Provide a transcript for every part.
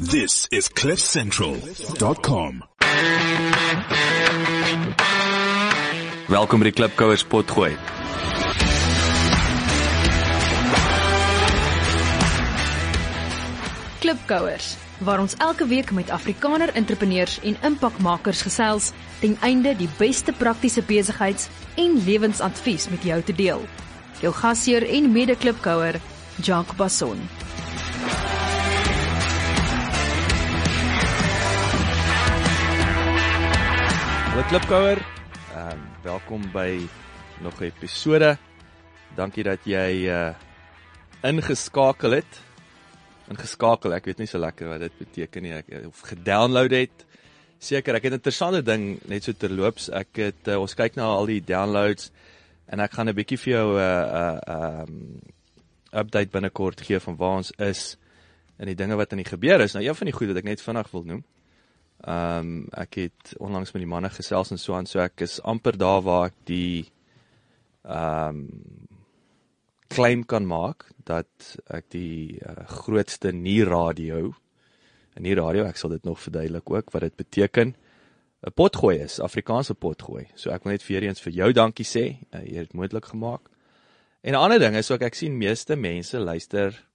This is CliffCentral.com. Welkom by die Klipkouers potgooi. Klipkouers waar ons elke week met Afrikaner entrepreneurs en impakmakers gesels ten einde die beste praktiese besigheids- en lewensadvies met jou te deel. Jou gasheer en mede-klipkouer, Jacques Basson. Hallo Klipkouer. Ehm um, welkom by nog 'n episode. Dankie dat jy uh ingeskakel het. Ingeskakel, ek weet nie so lekker wat dit beteken nie. Ek of gedownload het. Seker, ek het 'n interessante ding net so terloops. Ek het uh, ons kyk na al die downloads en ek gaan 'n bietjie vir jou 'n uh, 'n uh, um update binnekort gee van waar ons is en die dinge wat aan die gebeur is. Nou een van die goed wat ek net vinnig wil noem. Ehm um, ek het onlangs met die manne gesels en so aan so ek is amper daar waar ek die ehm um, claim kan maak dat ek die uh, grootste nierradio en nie radio ek sal dit nog verduidelik ook wat dit beteken 'n potgooi is Afrikaanse potgooi. So ek wil net weer eens vir jou dankie sê. Uh, jy het dit moontlik gemaak. En 'n ander ding is ook ek sien meeste mense luister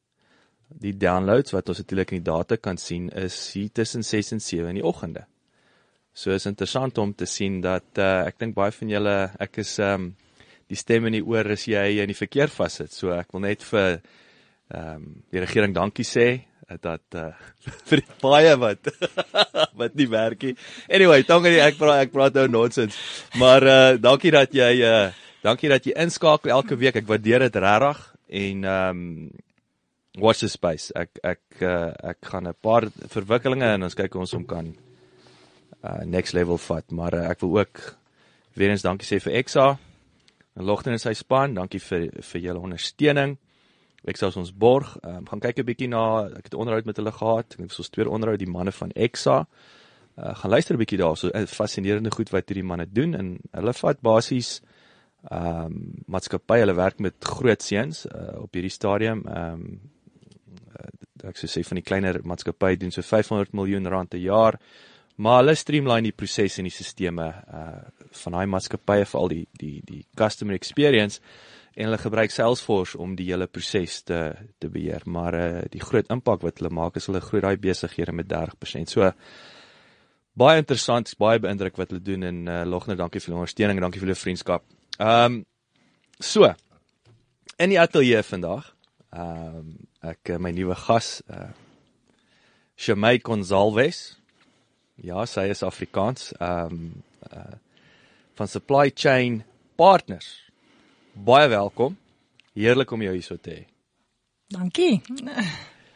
die downloads wat ons natuurlik in die data kan sien is hier tussen 6 en 7 in die oggende. So is interessant om te sien dat uh, ek dink baie van julle ek is ehm um, die stem in die oor as jy in die verkeer vassit. So ek wil net vir ehm um, die regering dankie sê dat uh, vir die baie wat wat nie werk nie. Anyway, dankie ek praat ek praat nou nonsens. Maar uh dankie dat jy uh dankie dat jy inskakel elke week. Ek waardeer dit regtig en ehm um, watch the space. Ek ek uh, ek gaan 'n paar verwikkelinge en ons kyk hoe ons hom kan uh next level vat, maar uh, ek wil ook weer eens dankie sê vir Exa en Logten en sy span. Dankie vir vir julle ondersteuning. Exa is ons borg. Ehm um, gaan kyk 'n bietjie na ek het onderhoud met hulle gehad. Ek het ons tweede onderhoud die manne van Exa. Uh gaan luister 'n bietjie daarso. Uh, fascinerende goed wat hierdie manne doen en hulle vat basies ehm um, maatskappy, hulle werk met groot seuns uh, op hierdie stadium. Ehm um, ek sou sê van die kleiner maatskappye doen so 500 miljoen rand per jaar. Maar hulle streamline die prosesse en die sisteme uh van daai maatskappye vir al die die die customer experience en hulle gebruik Salesforce om die hele proses te te beheer. Maar uh die groot impak wat hulle maak is hulle groei daai besighede met 30%. So baie interessant, baie beïndruk wat hulle doen en uh Logner, dankie vir die ondersteuning dankie vir die vriendskap. Ehm um, so in die ateljee vandag Ehm um, ek my nuwe gas uh Shamay Gonzalves. Ja, sy is Afrikaans. Ehm um, uh van Supply Chain Partners. Baie welkom. Heerlik om jou hier so te hê. Dankie.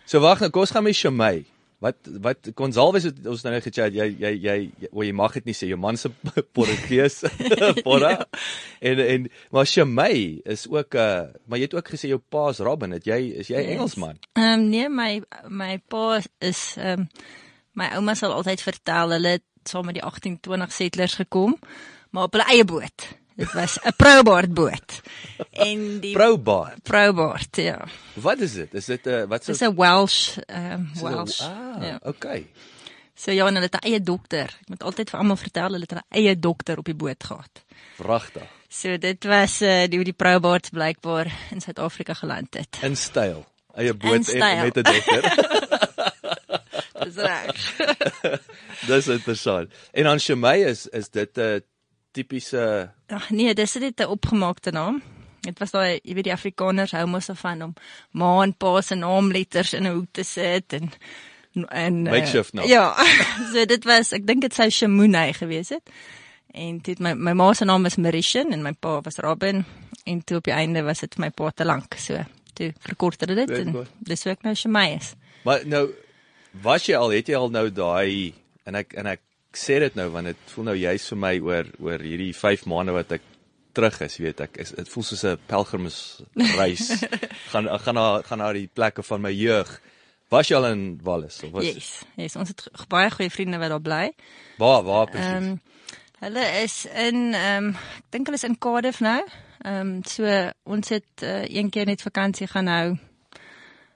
So wag, nou kom ons gaan met Shamay. Wat wat Gonzalves het ons nou net gechat jy jy jy o jy mag dit nie sê jou man se Portugees porra ja. en en maar Shamay is ook 'n uh, maar jy het ook gesê jou pa's Robin het jy is jy yes. Engelsman Ehm um, nee my my pa is ehm um, my ouma sal altyd vertel hulle het saam met die 1820 settlers gekom maar op hulle eie boot Dit was 'n Probaard boot. En die Probaard. Probaard, ja. Wat is dit? Is dit 'n wat so? Dis 'n Welsh, ehm um, Welsh. Ah, ja. okay. So ja, hulle het 'n eie dokter. Ek moet altyd vir almal vertel hulle het 'n eie dokter op die boot gehad. Pragtig. So dit was uh, die die Probaards blykbaar in Suid-Afrika geland het. In styl. Eie boot en met 'n dokter. Dis reg. Dis interessant. En dan Shamay is is dit 'n uh, tipiese Ag nee, dis net 'n opgemaakte naam. Dit was daai, jy weet die Afrikaners hou mos van om ma en pa se naamletters in 'n hoek te sit en en makeshift uh, Ja. so dit was, ek dink dit sou Shamunay gewees het. En dit my my ma se naam was Marishan en my pa was Robin en toe op die einde was dit my pa te lank. So toe verkort hulle dit en dis hoe ek nou Shamay is. Maar nou was jy al het jy al nou daai en ek en ek ek sê dit nou want dit voel nou juist vir my oor oor hierdie 5 maande wat ek terug is, weet ek, is dit voel soos 'n pelgrimsreis. gaan gaan na gaan na die plekke van my jeug. Was jy al in Wallis of was Yes, yes, ons het baie goeie vriende wat daar bly. Waar waar presies? Um, hulle is in ehm um, ek dink hulle is in Cardiff nou. Ehm um, so ons het uh, een keer net vakansie gaan hou.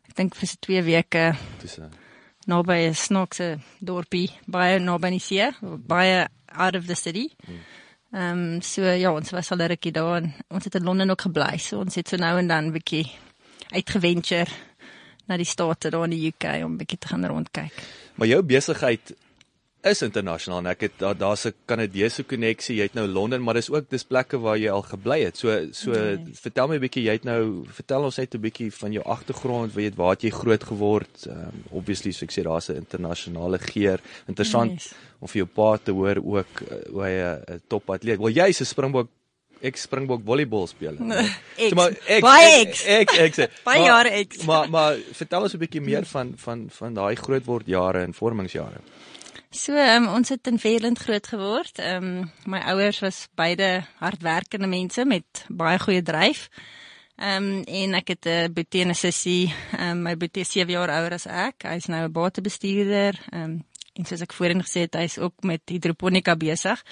Ek dink vir se 2 weke. Dis 'n naby 'n snaakse dorpie, baie naby aan die see, baie out of the city. Ehm um, so ja, ons was al 'n rukkie daar en ons het in Londen ook gebly. So ons het so nou en dan 'n bietjie uitgeventure na die state daar in die UK om 'n bietjie te gaan rondkyk. Maar jou besigheid is internasionaal en ek het daar daar's 'n Kanadese koneksie. Jy het nou Londen, maar dis ook dis plekke waar jy al gebly het. So so Yes. vertel my 'n bietjie, jy het nou vertel ons net 'n bietjie van jou agtergrond, weet waar het jy groot geword? Um, obviously, so ek sê daar's 'n internasionale geur. Interessant Yes. om vir jou pa te hoor ook uh, hoe hy 'n 'n topatleet. Wel jy's 'n Springbok ek Springbok volleybal speler. Ex. So, maar ek Baie ek ek ek sê Baie jare ex. Maar maar vertel ons 'n bietjie meer van van van daai grootword jare en vormingsjare. So, um, ons het in Veerland groot geword. Ehm um, my ouers was beide hardwerkende mense met baie goeie dryf. Ehm um, en ek het 'n boetie en 'n sussie. Ehm um, my boetie is 7 jaar ouer as ek. Hy's nou 'n batebestuurder. Ehm um, en soos ek voorheen gesê het, hy's ook met hidroponika besig.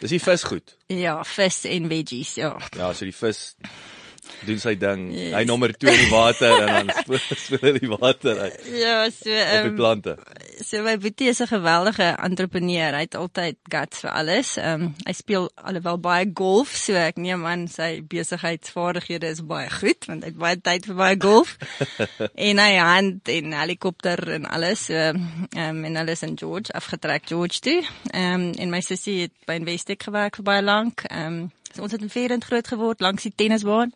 Dis die vis goed. Ja, vis en veggies, ja. Ja, so die vis doen sy ding. Yes. Hy nommer 2 in die water en dan spoel hy die water uit Ja, so op die ehm plante. So my boetie is 'n geweldige entrepreneur. Hy het altyd guts vir alles. Ehm um, hy speel alhoewel baie golf, so ek neem aan sy besigheidsvaardighede is baie goed want hy het baie tyd vir baie golf. en hy hand en helikopter en alles. So ehm um, en alles in George afgetrek George toe. Ehm um, en my sussie het by Investec gewerk vir baie lank. Ehm um, so ons het in Veerend groot geword langs die tennisbaan.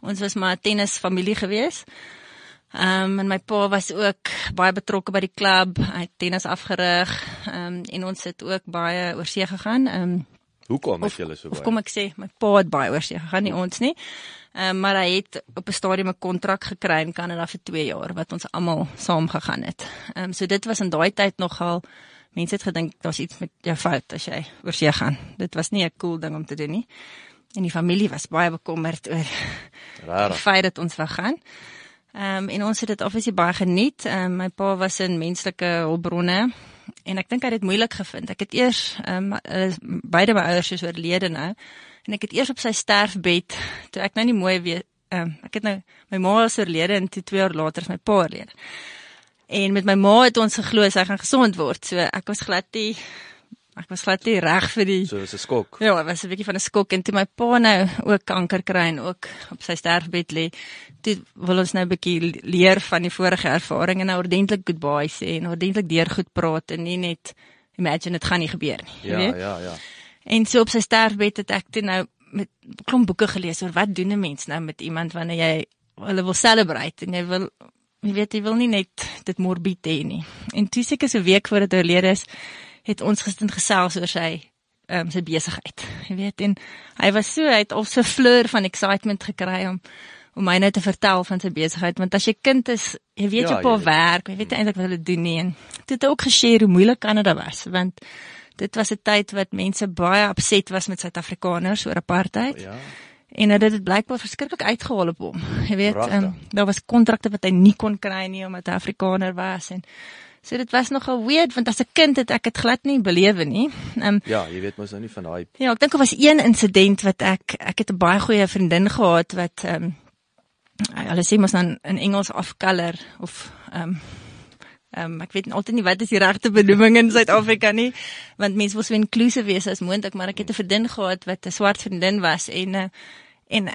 Ons was maar 'n tennisfamilie geweest. Ehm um, en my pa was ook baie betrokke by die klub. Hy het tennis afgerig. Ehm um, en ons het ook baie oor see gegaan. Ehm um, Hoekom is julle so of baie? kom ek sê, my pa het baie oor see gegaan, nie ons nie. Ehm um, maar hy het op 'n stadium 'n kontrak gekry in Kanada vir 2 jaar wat ons almal saam gegaan het. Ehm um, so dit was in daai tyd nogal mense het gedink daar's iets met jou fout as jy oor see gaan. Dit was nie 'n cool ding om te doen nie. En die familie was baie bekommerd oor die Rarig. feit dat ons wou gaan. Ehm um, en ons het dit obviously baie geniet. Ehm um, my pa was in menslike hulpbronne en ek dink hy het dit moeilik gevind. Ek het eers ehm um, beide my ouers is oorlede nou en ek het eers op sy sterfbed toe ek nou nie mooi weet ehm um, ek het nou my ma is oorlede en toe 2 jaar later is my pa oorlede. En met my ma het ons geglo sy gaan gesond word. So ek was glad nie ek was glad nie reg vir die So dis 'n skok. Ja, dit was 'n bietjie van 'n skok en toe my pa nou ook kanker kry en ook op sy sterfbed lê, toe wil ons nou 'n bietjie leer van die vorige ervaring en nou ordentlik goodbye sê en ordentlik deur goed praat en nie net imagine dit gaan nie gebeur nie, Ja, weet. ja, ja. En so op sy sterfbed het ek toe nou met klomp boeke gelees oor wat doen 'n mens nou met iemand wanneer jy hulle wil celebrate en jy wil jy weet jy wil nie net dit morbied hê nie. En toe seker so 'n week voor dit oorlede is, het ons gister gesels oor sy ehm um, sy besigheid. Jy weet en hy was so hy het al so 'n fleur van excitement gekry om om my nou te vertel van sy besigheid want as jy kind is, jy weet Ja, jou pa jy weet. werk, jy weet eintlik wat hulle doen nie en dit het ook geshare hoe moeilik Kanada was want dit was 'n tyd wat mense baie opset was met Suid-Afrikaners oor apartheid Ja. En hulle het dit blykbaar verskriklik uitgehaal op hom. Jy weet, Pragtig. um, daar was kontrakte wat hy nie kon kry nie omdat hy Afrikaner was en so dit was nogal weird want as 'n kind het ek dit glad nie belewe nie. Um, Ja, jy weet mos nou nie van daai Ja, ek dink daar was een insident wat ek ek het 'n baie goeie vriendin gehad wat ehm um, hulle sê mos dan in Engels afcolor of ehm um, ehm um, ek weet altyd nie wat is die regte benoeming in Suid-Afrika nie, want mense wil so inclusive wees as moontlik, maar ek het 'n vriendin gehad wat 'n swart vriendin was en uh, en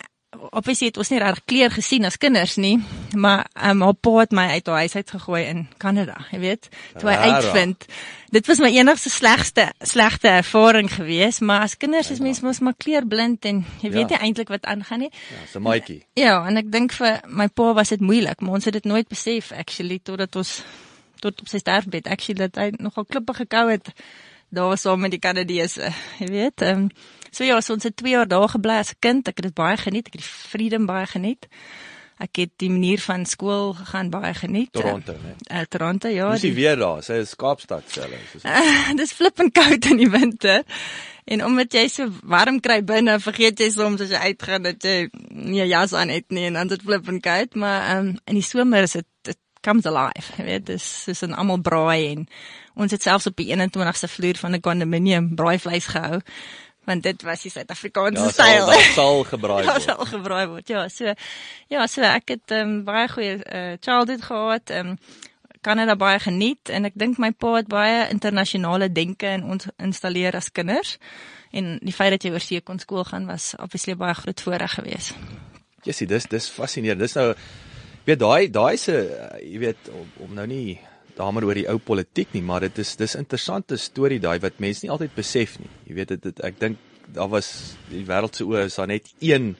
obviously het ons nie regtig kleur gesien as kinders nie, maar um, haar pa het my uit haar huis uit gegooi in Kanada, jy weet. Toe hy uitvind dit was my enigste slegste slegte ervaring gewees, maar as kinders is mens mos maar kleurblind en jy weet Ja. nie eintlik wat aangaan nie. ja, se maatjie. Ja, en ek dink vir my pa was dit moeilik, maar ons het dit nooit besef actually totdat ons tot op sy sterfbed actually dat hy nogal klippe gekou het daar saam met die Kanadese, jy weet. Ehm um, so ja, so ons het 2 jaar daar gebly as 'n kind. Ek het dit baie geniet. Ek het die freedom baie geniet. Ek het die manier van skool gegaan baie geniet. Toronto, né? Uh, Toronto, ja. Dis die- weer daar, sy is Kaapstad self. Soos Uh, dis flippend koud in die winter. En omdat jy so warm kry binne, vergeet jy soms as jy uitgaan dat jy nie 'n jas aan het nie en dan dit flippend koud, maar um, in die somer is dit comes alive. Jy weet, dis soos 'n almal braai en ons het selfs op die 21ste vloer van 'n kondominium braaivleis gehou want dit was die Suid-Afrikaanse ja, styl. dat sal gebraai Ja, word. sal gebraai word. Ja, so ja, so ek het um, baie goeie uh, childhood gehad. Um, Kanada baie geniet en ek dink my pa het baie internasionale denke in ons installeer as kinders. En die feit dat jy oor see kon skool gaan was obviously baie groot voorreg geweest. Jessie, dis dis fascinerend. Dis nou weet daai daai se uh, jy weet om, om nou nie daaroor oor die ou politiek nie, maar dit is dis interessante storie daai wat mense nie altyd besef nie. Jy weet dit, dit ek dink daar was die wêreld se oë is daar net een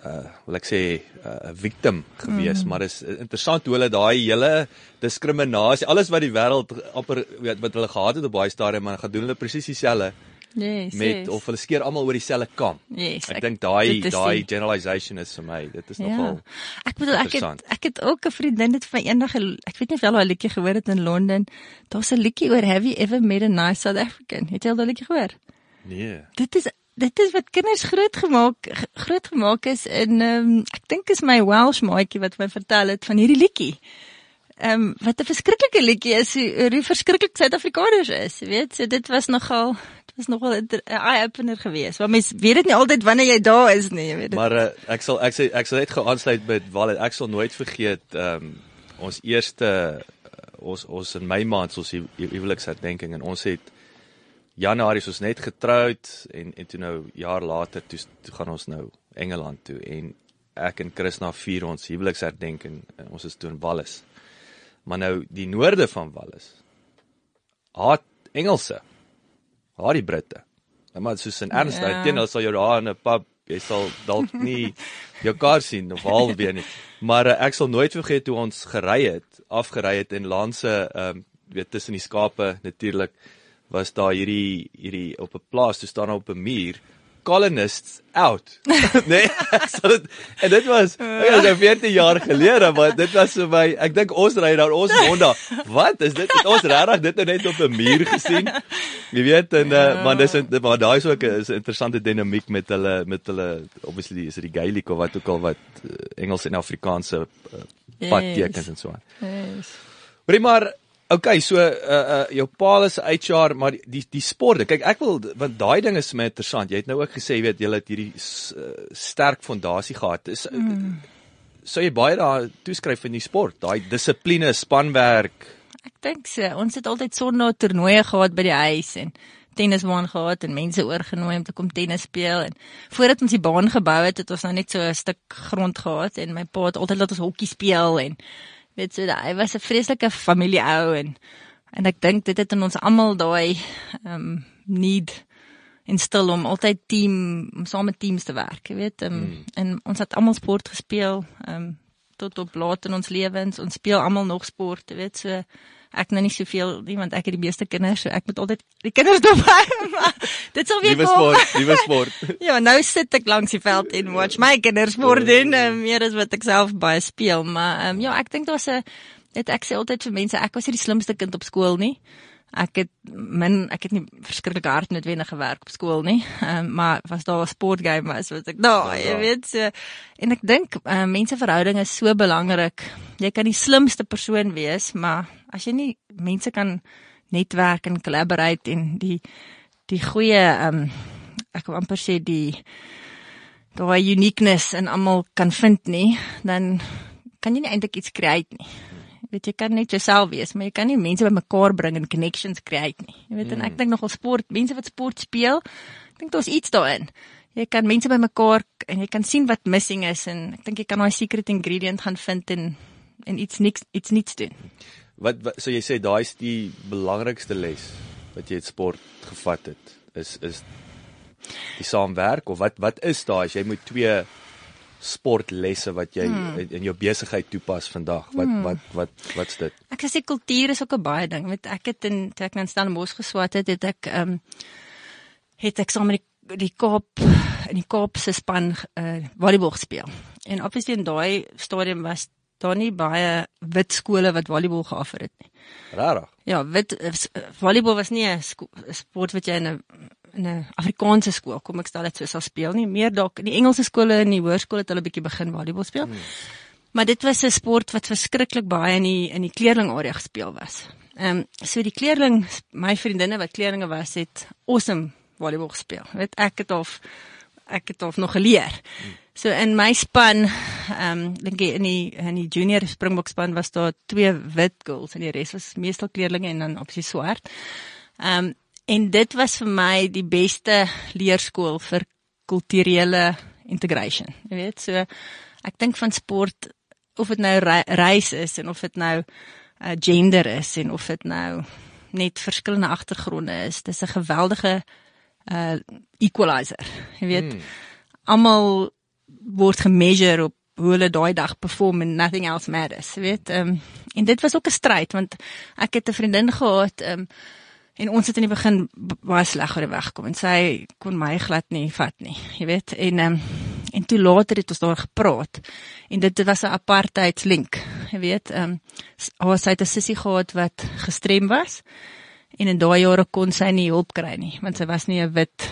uh wil ek sê 'n uh, victim gewees, mm. maar is interessant hoe hulle daai hele diskriminasie, alles wat die wêreld amper weet wat hulle gehad het op baie stadium, maar gaan doen hulle presies dieselfde. Yes, met yes. of hulle skeer almal oor dieselfde kam. Yes, ek ek- dink daai dit daai generalization is vir my, dit is nogal Ek bedoel ek het ek het ook 'n vriendin het vir eendag ek weet nie of jy al daai liedjie gehoor het in Londen. Daar's 'n liedjie oor Have you ever met a nice South African? Het jy al daai liedjie gehoor? nee. Dit is dit is wat kinders groot gemaak groot gemaak is in ehm um, ek dink is my Welsh maatjie wat my vertel het van hierdie liedjie. Ehm um, wat 'n verskriklike liedjie is hoe hoe verskriklik Suid-Afrikaners is, jy weet. So dit was nogal was nogal 'n eye opener geweest. Want mense weet dit nie altyd wanneer jy daar is nie, jy weet. dit. Maar uh, ek sal ek sê ek sal net gou aansluit met Wallet. Ek sal nooit vergeet ehm um, ons eerste uh, ons ons in Mei maand ons hu- hu- huweliksherdenking en ons het Januarie is ons net getroud en en toe nou jaar later toe toe gaan ons nou Engeland toe en ek en Chris na vier ons huweliksherdenking en ons is toe in Wallis. Maar nou die noorde van Wallis haat Engelse. Haat die Britte. Nou maar soos in erns Ja. yeah. teen hulle sal jou daar in 'n pub, jy sal dalk nie jou kar sien of halfweer nie. Maar uh, ek sal nooit vergeet hoe ons gery het, afgery het en Lanse ehm um, weet tussen die skape natuurlik was daar hierdie hierdie op 'n plaas, toe staan daar op 'n muur colonists out. nee, sal dit en dit was ek was nou 14 jaar gelede, maar dit was vir my, ek dink ons ry daar ons Honda. Wat is dit? Het ons regtig dit nou net op 'n muur gesien? Jy weet en uh, maar dis in- maar daai is ook 'n interessante dinamiek met hulle met hulle obviously is dit die Gaelic of wat ook al wat uh, Engels en Afrikaanse uh, padtekens Yes. en so aan. Yes. Hoorie maar Okay, so uh uh jou pa is HR, maar die die, die sporte. Kyk, ek wil want daai ding is my interessant. Jy het nou ook gesê, jy weet, jy het hierdie uh, sterk fondasie gehad. Is mm. sou jy baie daar toeskryf in die sport, daai dissipline, spanwerk. Ek dink so. Ons het altyd sonder toernooie gehad by die huis en tennisbaan gehad en mense oorgenooi om te kom tennis speel en voordat ons die baan gebou het, het ons nou net so 'n stuk grond gehad en my pa het altyd laat ons hokkie speel en weet so hy was 'n vreeslike familieou en en ek dink dit het in ons almal daai ehm um, need instel om altyd team om saam met teams te werk, jy weet. Um, mm. En ons het almal sport gespeel, ehm um, tot op laat in ons lewens. Ons speel almal nog sport, jy weet. So ek nou nie soveel nie want ek het die meeste kinders, so ek moet altyd die kinders dophou. maar dit sal weer Nuwe kom. sport, nuwe sport. Ja, nou sit ek langs die veld en watch my kinders sport doen, um, meer as wat ek self baie speel, maar um, ja, ek dink daar's 'n dit ek sê altyd vir mense, ek was nie die slimste kind op skool nie. Ek het min ek het nie verskriklik hard noodwendig gewerk op skool nie. Ehm um, maar was daar 'n sportgame was wat ek daar, jy ja. weet so en ek dink uh, menseverhoudinge is so belangrik. Jy kan die slimste persoon wees, maar as jy nie mense kan netwerk en collaborate en die die goeie ehm um, ek wil amper sê die daai uniqueness in almal kan vind nie, dan kan jy nie eintlik iets create nie. Jy weet jy kan net jouself wees, maar jy kan nie mense bymekaar bring en connections create nie. Jy weet mm. en ek dink nogal sport, mense wat sport speel, ek dink daar's iets daarin. Jy kan mense bymekaar en jy kan sien wat missing is en ek dink jy kan daai secret ingredient gaan vind en en iets niks iets niets doen. Wat, wat so jy sê daai is die belangrikste les wat jy uit sport gevat het is is die saamwerk of wat wat is daar as jy moet twee sportlesse wat jy hmm. in, jou besigheid toepas vandag wat hmm. wat wat wat's dit Ek sê kultuur is ook 'n baie ding. Met ek het in toe ek in Stellenbosch geswat het, het ek ehm um, het ek saam met die die Kaap in die Kaap se span uh volleybal gespeel. En obviously in daai stadium was daar nie baie wit skole wat volleybal geoffer het nie. rarig Ja, wit s- uh, volleybal was nie 'n 'n sport wat jy in 'n in 'n Afrikaanse skool, kom ek stel dit so sal speel nie. Meer dalk in die Engelse skole en die hoërskole het hulle bietjie begin volleybal speel. Hmm. Maar dit was 'n sport wat verskriklik baie in die in die kleerling area gespeel was. Ehm um, so die kleerling my vriendinne wat kleerlinge was het awesome volleybal gespeel. Weet ek het of ek het of nog geleer. So in my span, ehm um, dink ek in die in die junior Springbok span was daar twee wit girls en die res was meestal kleerlinge en dan op die swart. Ehm um, en dit was vir my die beste leerskool vir kulturele integration. Jy weet, so ek dink van sport of dit nou reis is en of dit nou uh, gender is en of dit nou net verskillende agtergronde is. Dis 'n geweldige uh equalizer. Jy weet, hmm. almal word gemeasure op hoe hulle daai dag perform and nothing else matters. Weet, ehm um, en dit was ook 'n stryd want ek het 'n vriendin gehad ehm um, en ons het in die begin baie sleg oor die weg gekom en sy kon my glad nie vat nie. Jy weet, en ehm um, en toe later het ons daar gepraat en dit, dit was 'n apartheidslink. Jy weet, ehm um, sy het 'n sussie gehad wat gestrem was en in daai jare kon sy nie hulp kry nie want sy was nie 'n wit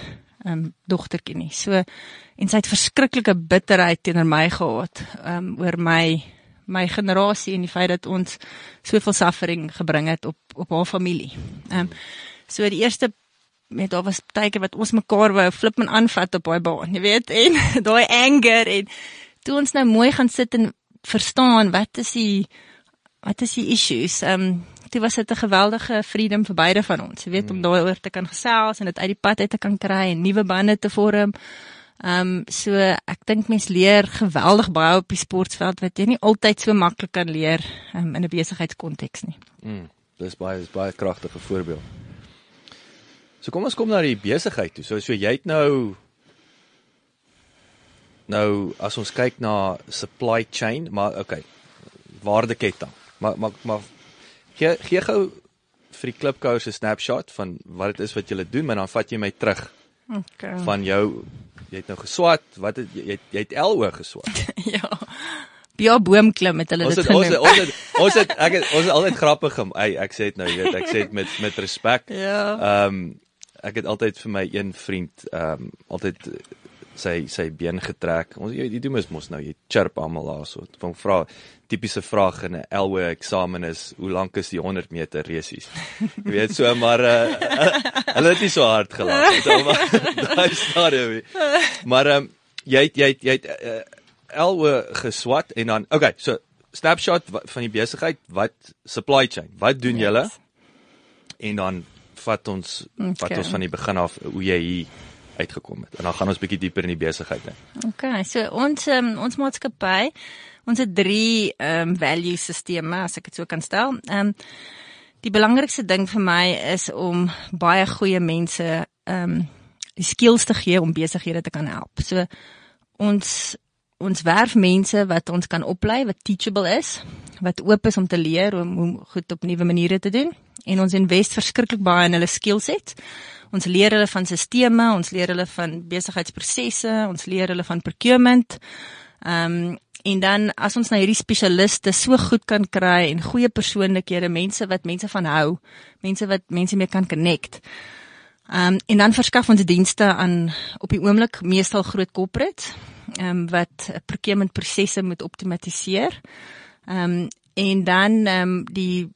ehm um, dogtertjie nie. So en sy het verskriklike bitterheid teenoor my gehad ehm um, oor my my generasie en die feit dat ons soveel suffering gebring het op op haar familie. Ehm um, so die eerste met daar was baie keer wat ons mekaar wou flip en aanvat op daai baan, jy weet, en daai anger en toe ons nou mooi gaan sit en verstaan wat is die wat is die issues. Ehm um, dit was dit 'n geweldige freedom vir beide van ons, jy weet, om mm. daaroor te kan gesels en dit uit die pad uit te kan kry en nuwe bande te vorm. Ehm um, so ek dink mens leer geweldig baie op die sportveld wat jy nie altyd so maklik kan leer um, in 'n besigheidskonteks nie. Mm, dis baie dis baie kragtige voorbeeld. So kom ons kom na die besigheid toe. So so jy het nou nou as ons kyk na supply chain, maar okay. Waardeketting. Maar maar maar gee gee gou vir die klipkous 'n snapshot van wat dit is wat jy doen, maar dan vat jy my terug. Okay. Van jou jy het nou geswat, wat het jy het, jy het LO geswat? ja. Ja, boom klim het hulle dit genoem. Ons het, ons het ons het ek het ons het altyd grappig gem. Ey, ek sê dit nou, jy weet, ek sê dit met met respek. Ja. Ehm um, ek het altyd vir my een vriend ehm um, altyd sy sy been getrek. Ons jy, jy doen mos mos nou jy chirp almal daar so. Van vra tipiese vraag in 'n LO eksamen is hoe lank is die 100 meter resies? Jy weet so maar uh, hulle het nie so hard gelag nie. So daai storie. Maar um, jy het, jy het, jy het uh, LO geswat en dan okay, so snapshot van die besigheid, wat supply chain? Wat doen julle? En dan vat ons okay. vat ons van die begin af hoe jy hier uitgekom het. En dan gaan ons bietjie dieper in die besigheid in. Okay, so ons um, ons maatskappy, ons het drie ehm um, value sisteme as ek dit so kan stel. Ehm um, die belangrikste ding vir my is om baie goeie mense ehm um, die skills te gee om besighede te kan help. So ons ons werf mense wat ons kan oplei, wat teachable is, wat oop is om te leer om hoe goed op nuwe maniere te doen en ons invest verskriklik baie in hulle skillsets. Ons leer hulle van sisteme, ons leer hulle van besigheidsprosesse, ons leer hulle van procurement. Ehm um, en dan as ons nou hierdie spesialiste so goed kan kry en goeie persoonlikhede, mense wat mense van hou, mense wat mense mee kan connect. Ehm um, en dan verskaf ons dienste aan op die oomblik meestal groot corporates ehm um, wat procurement prosesse moet optimaliseer. Ehm um, en dan ehm um, die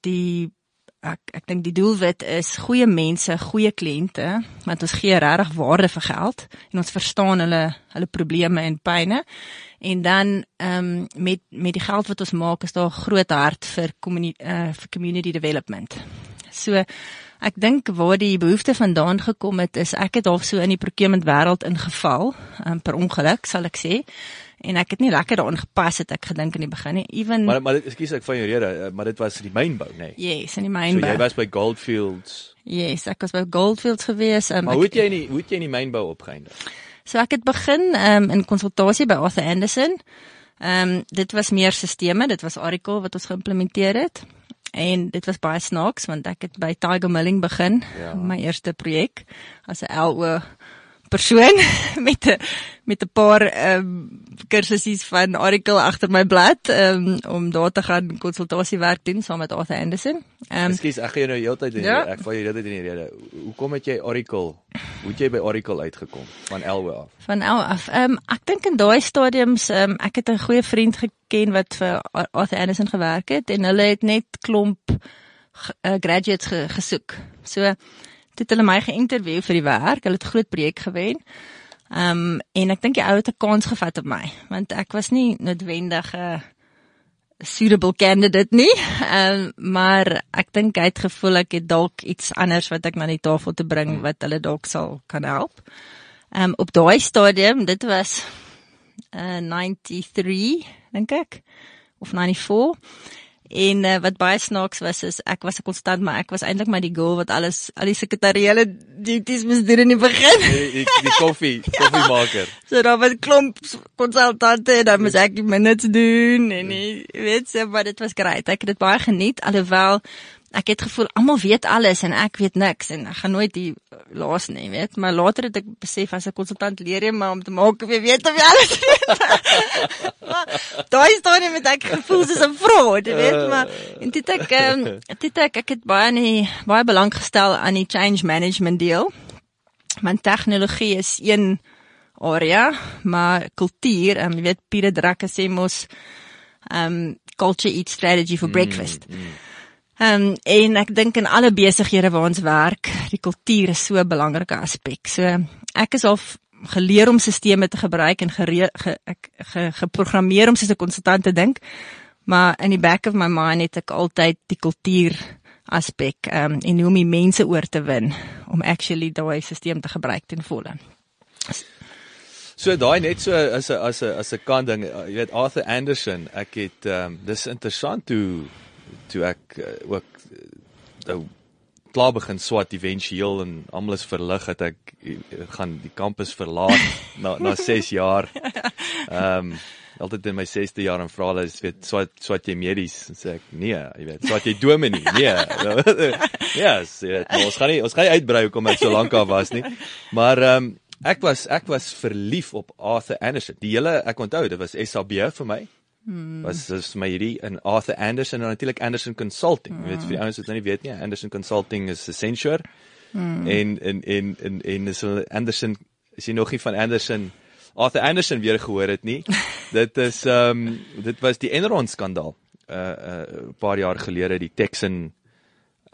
die ek ek dink die doelwit is goeie mense, goeie kliënte, want ons gee regtig waarde vir geld en ons verstaan hulle hulle probleme en pyne. En dan ehm um, met met die geld wat ons maak is daar groot hart vir community uh, vir community development. So ek dink waar die behoefte vandaan gekom het is ek het half so in die procurement wêreld ingeval um, per ongeluk sal ek sê en ek het nie lekker daarin gepas het ek gedink in die begin nie. Even Maar maar ekskuus ek van jou rede eh, maar dit was die mynbou nê? Nee. Yes in die mynbou. So jy was by Goldfields. Yes ek was by Goldfields gewees um, Maar hoe het jy nie hoe het jy in die mynbou opgeëindig? So ek het begin um, in konsultasie by Arthur Anderson Ehm um, dit was meer sisteme, dit was Oracle wat ons geïmplementeer het. En dit was baie snaaks want ek het by Tiger Milling begin ja. my eerste projek as 'n LO persoon met 'n met 'n paar ehm um, kursusse van Oracle agter my blad um, om daar te gaan konsultasiewerk doen saam met Arthur Anderson. Ehm um, Ekskuus, ek gaan jou nou heeltyd in ja? ek val jou heeltyd in die rede. Hoekom het jy Oracle? Hoe het jy by Oracle uitgekom van LO af? Van LO af. Ehm um, ek dink in daai stadiums ehm um, ek het 'n goeie vriend geken wat vir Arthur Anderson gewerk het en hulle het net klomp uh, graduates ge, gesoek. So het hulle my geïnterview vir die werk. Hulle het 'n groot projek gewen. Ehm um, en ek dink die ou het 'n kans gevat op my want ek was nie noodwendig 'n uh, suitable candidate nie. Ehm um, maar ek dink hy het gevoel ek het dalk iets anders wat ek na die tafel te bring wat hulle dalk sal kan help. Ehm um, op daai stadium, dit was uh 93 dink ek of 94 En uh, wat baie snaaks was is ek was 'n konstant maar ek was eintlik maar die girl wat alles al die sekretariële duties moes doen in die begin. Die die, die koffie, koffiemaker. Ja. So daar was klomp konsultante en dan moes ek die minutes doen en nie, weet jy, maar dit was great. Ek het dit baie geniet alhoewel ek het gevoel almal weet alles en ek weet niks en ek gaan nooit die laas nie, weet, maar later het ek besef as 'n konsultant leer jy maar om te maak of jy weet of jy alles weet. Daai staan nie met ek gevoel soos 'n fraud, weet, maar en dit ek um, dit ek ek het baie nie baie belang gestel aan die change management deel. Want tegnologie is een area, maar kultuur, um, jy weet Pieter Drucker sê mos um culture eat strategy for breakfast. Mm, mm. Ehm um, en ek dink in alle besighede waar ons werk, die kultuur is so 'n belangrike aspek. So ek is al geleer om stelsels te gebruik en gere, ge, ek ge, geprogrammeer om soos 'n konsultant te dink. Maar in die back of my mind het ek altyd die kultuur aspek ehm um, en hoe om die mense oor te win om actually daai stelsel te gebruik ten volle. So daai net so as 'n as 'n as 'n kan ding, jy weet Arthur Anderson, ek het ehm um, dis interessant hoe toe ek uh, ook nou uh, klaar begin swat éventueel en almal is verlig dat ek uh, gaan die kampus verlaat na na 6 jaar. Ehm um, altyd in my 6de jaar en vra hulle weet swat swat jy medies en sê ek nee, jy weet, swat jy dominee? Nee. Ja, yes, jy weet, ons gaan nie ons gaan nie uitbrei hoekom ek so lank af was nie. Maar ehm um, ek was ek was verlief op Arthur Anderson. Die hele ek onthou dit was SAB vir my. Hmm. Was dis my hierdie in Arthur Anderson en natuurlik Anderson Consulting. Jy hmm. weet vir die ouens wat nou nie weet nie, Anderson Consulting is 'n censure. Hmm. En en en en en is Anderson is jy nog nie van Anderson Arthur Anderson weer gehoor het nie. dit is ehm um, dit was die Enron skandaal. 'n uh, 'n uh, paar jaar gelede die Texan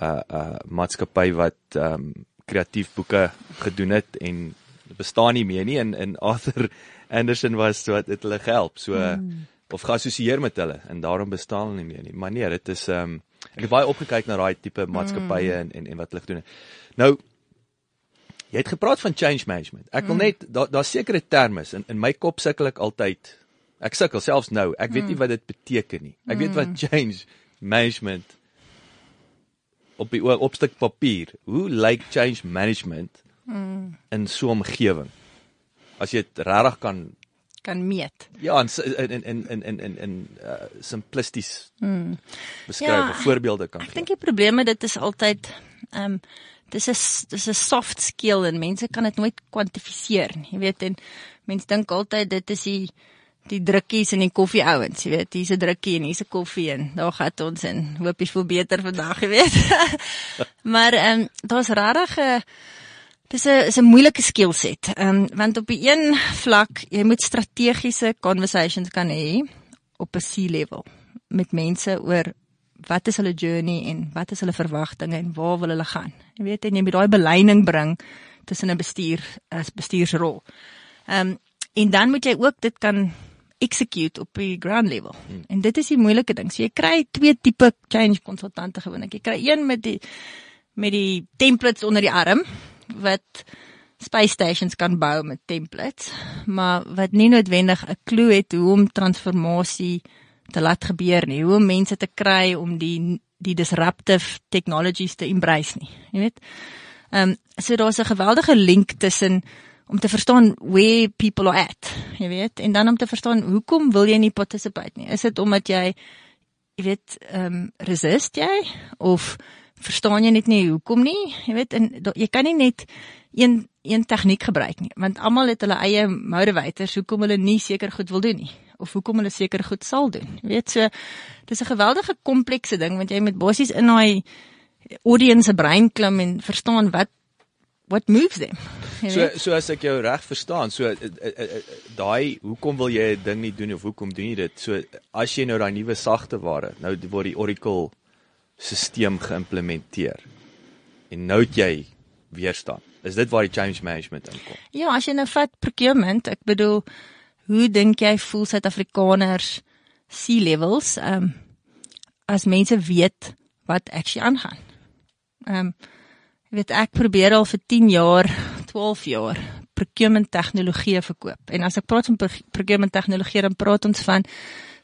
uh uh maatskappy wat ehm um, kreatief boeke gedoen het en bestaan nie meer nie en en Arthur Anderson was wat het hulle gehelp. So hmm of geassosieer met hulle en daarom bestaan hulle nie meer nie. Maar nee, dit is ehm um, ek het baie opgekyk na daai tipe maatskappye mm. en, en en wat hulle het. Nou jy het gepraat van change management. Ek wil mm. net daar daar's sekere terme in in my kop sukkel ek altyd. Ek sukkel selfs nou. Ek weet mm. nie wat dit beteken nie. Ek weet wat mm. change management op die op stuk papier. Hoe lyk change management mm. in so 'n omgewing? As jy dit regtig kan kan meet. Ja, in in in in in in in uh simplisties. Mm. Beskryf ja, voorbeelde kan gee. Ek dink die probleme dit is altyd ehm um, dis is dis 'n soft skill en mense kan dit nooit kwantifiseer nie. Jy weet en mense dink altyd dit is die die drukkies en die koffie ouens, jy weet, hier's 'n drukkie en hier's 'n koffie en daar gaan ons en hoop jy voel beter vandag, jy weet. maar ehm um, daar's regtig 'n Dis 'n is 'n moeilike skill set. Ehm um, want op die een vlak, jy moet strategiese conversations kan hê op 'n C-level met mense oor wat is hulle journey en wat is hulle verwagtinge en waar wil hulle gaan. Jy weet en jy moet daai beleining bring tussen 'n bestuur as bestuursrol. Ehm um, en dan moet jy ook dit kan execute op die ground level. Hmm. En dit is die moeilike ding. So jy kry twee tipe change konsultante gewoonlik. Jy kry een met die met die templates onder die arm wat space stations kan bou met templates, maar wat nie noodwendig 'n klou het hoe om transformasie te laat gebeur nie, hoe om mense te kry om die die disruptive technologies te embrace nie. Jy weet. Ehm um, so daar's 'n geweldige link tussen om te verstaan where people are at, jy weet, en dan om te verstaan hoekom wil jy nie participate nie? Is dit omdat jy jy weet ehm um, resist jy of verstaan jy net nie hoekom nie. Jy weet en jy kan nie net een een tegniek gebruik nie, want almal het hulle eie motivators hoekom hulle nie seker goed wil doen nie of hoekom hulle seker goed sal doen. Jy weet so dis 'n geweldige komplekse ding want jy moet basies in daai audience se brein klim en verstaan wat what moves them. So so as ek jou reg verstaan, so uh, uh, uh, daai hoekom wil jy 'n ding nie doen of hoekom doen jy dit? So as jy nou daai nuwe sagte ware, nou word die Oracle stelsel geïmplementeer. En nou het jy weerstand. Is dit waar die change management inkom? Ja, as jy nou vat procurement, ek bedoel hoe dink jy voel Suid-Afrikaners C-levels ehm um, as mense weet wat actually aangaan. Ehm um, jy weet ek probeer al vir 10 jaar, 12 jaar procurement tegnologie verkoop. En as ek praat van procurement tegnologie, dan praat ons van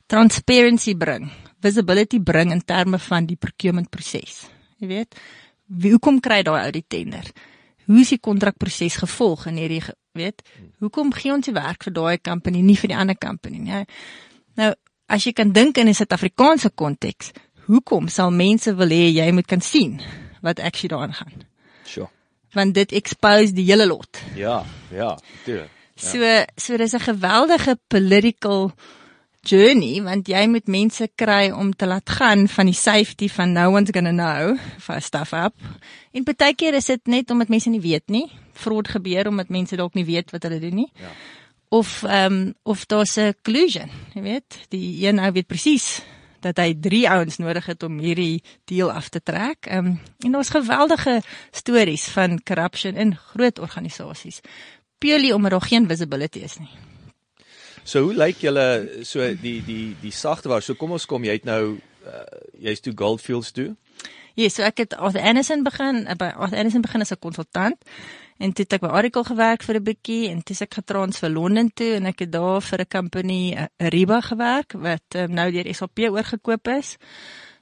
transparency bring, visibility bring in terme van die procurement proses. Jy weet, wie hoekom kry daai ou die tender? Hoe is die kontrakproses gevolg in hierdie weet? Hoekom gee ons die werk vir daai company nie vir die ander company nie? Nou, as jy kan dink in 'n Suid-Afrikaanse konteks, hoekom sal mense wil hê jy moet kan sien wat actually daaraan gaan? Sure. Want dit expose die hele lot. Ja, ja, tuurlik. Ja. So so dis 'n geweldige political journey want jy moet mense kry om te laat gaan van die safety van no one's going to know for stuff up. En baie keer is dit net omdat mense nie weet nie. Fraud gebeur omdat mense dalk nie weet wat hulle doen nie. Ja. Of ehm um, of daar's 'n collusion, jy weet, die een ou weet presies dat hy 3 ouens nodig het om hierdie deal af te trek. Ehm um, en daar's geweldige stories van corruption in groot organisasies. Purely omdat daar geen visibility is nie. So hoe lyk julle so die die die sagteware? So kom ons kom jy het nou uh, jy's toe Goldfields toe. Ja, yes, so ek het Arthur Anderson begin, by Arthur Anderson begin as 'n konsultant. En toe het ek by Oracle gewerk vir 'n bietjie en toe ek getrans vir Londen toe en ek het daar vir 'n company Ariba gewerk wat um, nou deur SAP oorgekoop is.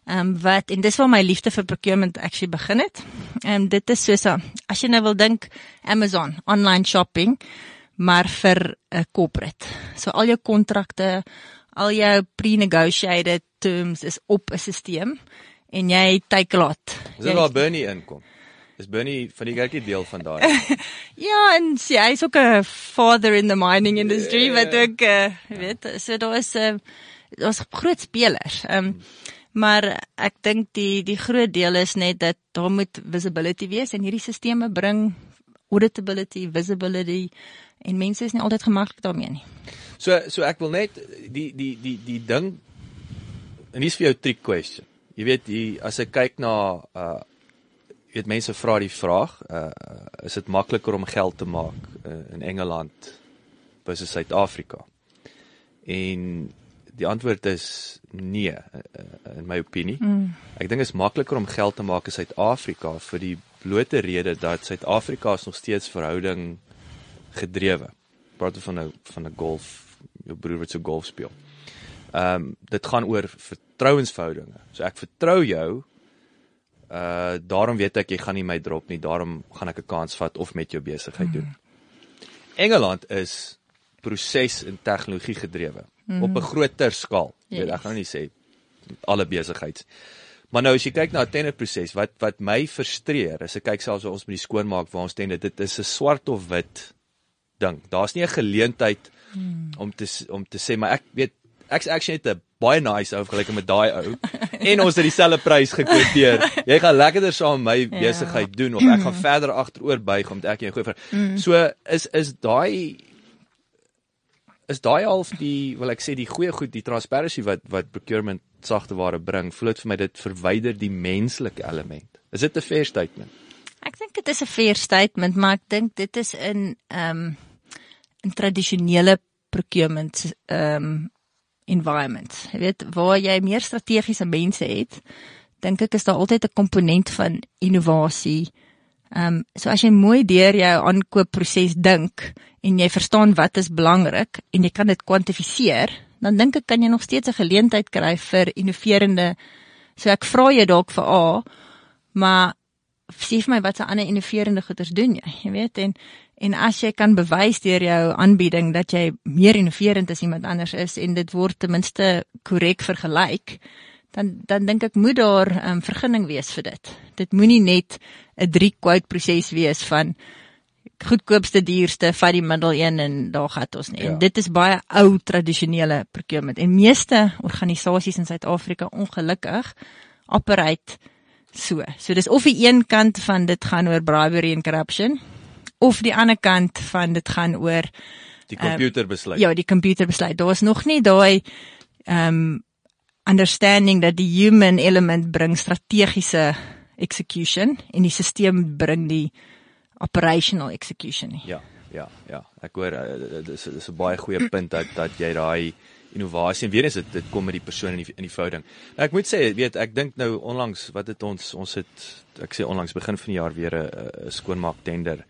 Ehm um, wat en dis waar my liefde vir procurement actually begin het. Ehm um, dit is soos as jy nou wil dink Amazon, online shopping, maar vir 'n corporate. So al jou kontrakte, al jou pre-negotiated terms is op 'n stelsel en jy take lot. Dis waar Bernie inkom. Is Bernie van die kerkie deel van daai? ja, en sy ja, is ook 'n father in the mining industry yeah. wat ook uh, weet, so daar is 'n uh, daar's groot spelers. Ehm um, maar ek dink die die groot deel is net dat daar moet visibility wees en hierdie stelsels bring auditability, visibility en mense is nie altyd gemaklik daarmee nie. So so ek wil net die die die die ding en dis vir jou trick question. Jy weet, die, as ek kyk na uh weet mense vra die vraag, uh is dit makliker om geld te maak uh, in Engeland versus Suid-Afrika? En die antwoord is nee uh, in my opinie. Mm. Ek dink dit is makliker om geld te maak in Suid-Afrika vir die blote rede dat Suid-Afrika is nog steeds verhouding gedrewe. Praat van 'n van 'n golf, jou broer wat so golf speel. Ehm um, dit gaan oor vertrouensverhoudinge. So ek vertrou jou Uh daarom weet ek jy gaan nie my drop nie. Daarom gaan ek 'n kans vat of met jou besigheid doen. Mm. Engeland is proses en tegnologie gedrewe mm. op 'n groter skaal. Yes. Weet, ek gaan nie sê alle besigheids. Maar nou as jy kyk na 'n tenderproses wat wat my frustreer, as ek kyk selfs ons met die skoonmaak waar ons tender, dit is 'n swart of wit ding. Daar's nie 'n geleentheid mm. om te om te sê maar ek weet ek's actually net 'n baie nice ou gelyk met daai ou en ons het dieselfde prys gekwoteer. Jy gaan lekkerder saam my ja. besigheid ja. doen of ek gaan verder agteroor buig om ek jou gooi vir. Mm. So is is daai is daai half die wil ek sê die goeie goed die transparency wat wat procurement sagteware bring. Voel dit vir my dit verwyder die menslike element. Is dit 'n fair statement? Ek dink dit is 'n fair statement, maar ek dink dit is in ehm um, in tradisionele procurement ehm um, environment. Jy weet, waar jy meer strategiese mense het, dink ek is daar altyd 'n komponent van innovasie. Ehm um, so as jy mooi deur jou aankoopproses dink en jy verstaan wat is belangrik en jy kan dit kwantifiseer, dan dink ek kan jy nog steeds 'n geleentheid kry vir innoverende. So ek vra jou dalk vir A, maar sê vir my wat se ander innoverende goeders doen jy? Jy weet en En as jy kan bewys deur jou aanbieding dat jy meer innoverend as iemand anders is en dit word ten minste korrek vergelyk, dan dan dink ek moet daar 'n um, ehm, vergunning wees vir dit. Dit moenie net 'n drie quote proses wees van goedkoopste duurste vat die middel een en daar gaan ons nie. Ja. En dit is baie ou tradisionele procurement en meeste organisasies in Suid-Afrika ongelukkig operate so. So dis of die een kant van dit gaan oor bribery and corruption of die ander kant van dit gaan oor die komputerbesluit. Um, ja, die komputerbesluit. Daar is nog nie daai um understanding dat die human element bring strategiese execution en die stelsel bring die operational execution nie. Ja, ja, ja. Ek hoor uh, dis dis 'n baie goeie punt dat dat jy daai innovasie en weer eens dit dit kom met die persoon in die in die verhouding. Nou, ek moet sê, weet, ek dink nou onlangs wat het ons ons het ek sê onlangs begin van die jaar weer 'n skoonmaak tender.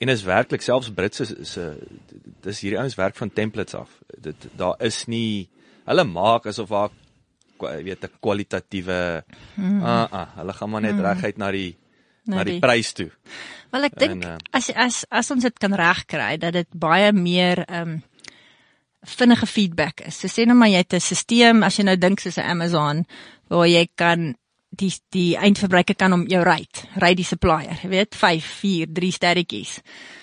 En is werklik selfs Britse se dis hierdie ouens werk van templates af. Dit daar is nie hulle maak asof daar weet 'n kwalitatiewe mm. ah ah hulle gaan maar net mm. reguit na die na, na die, die prys toe. Wel ek dink uh, as as as ons dit kan regkry dat dit baie meer ehm um, vinnige feedback is. So sê nou maar jy het 'n stelsel as jy nou dink soos 'n Amazon waar jy kan die die eindverbruiker kan om jou ry, ry die supplier, jy weet 5, 4, 3 sterretjies.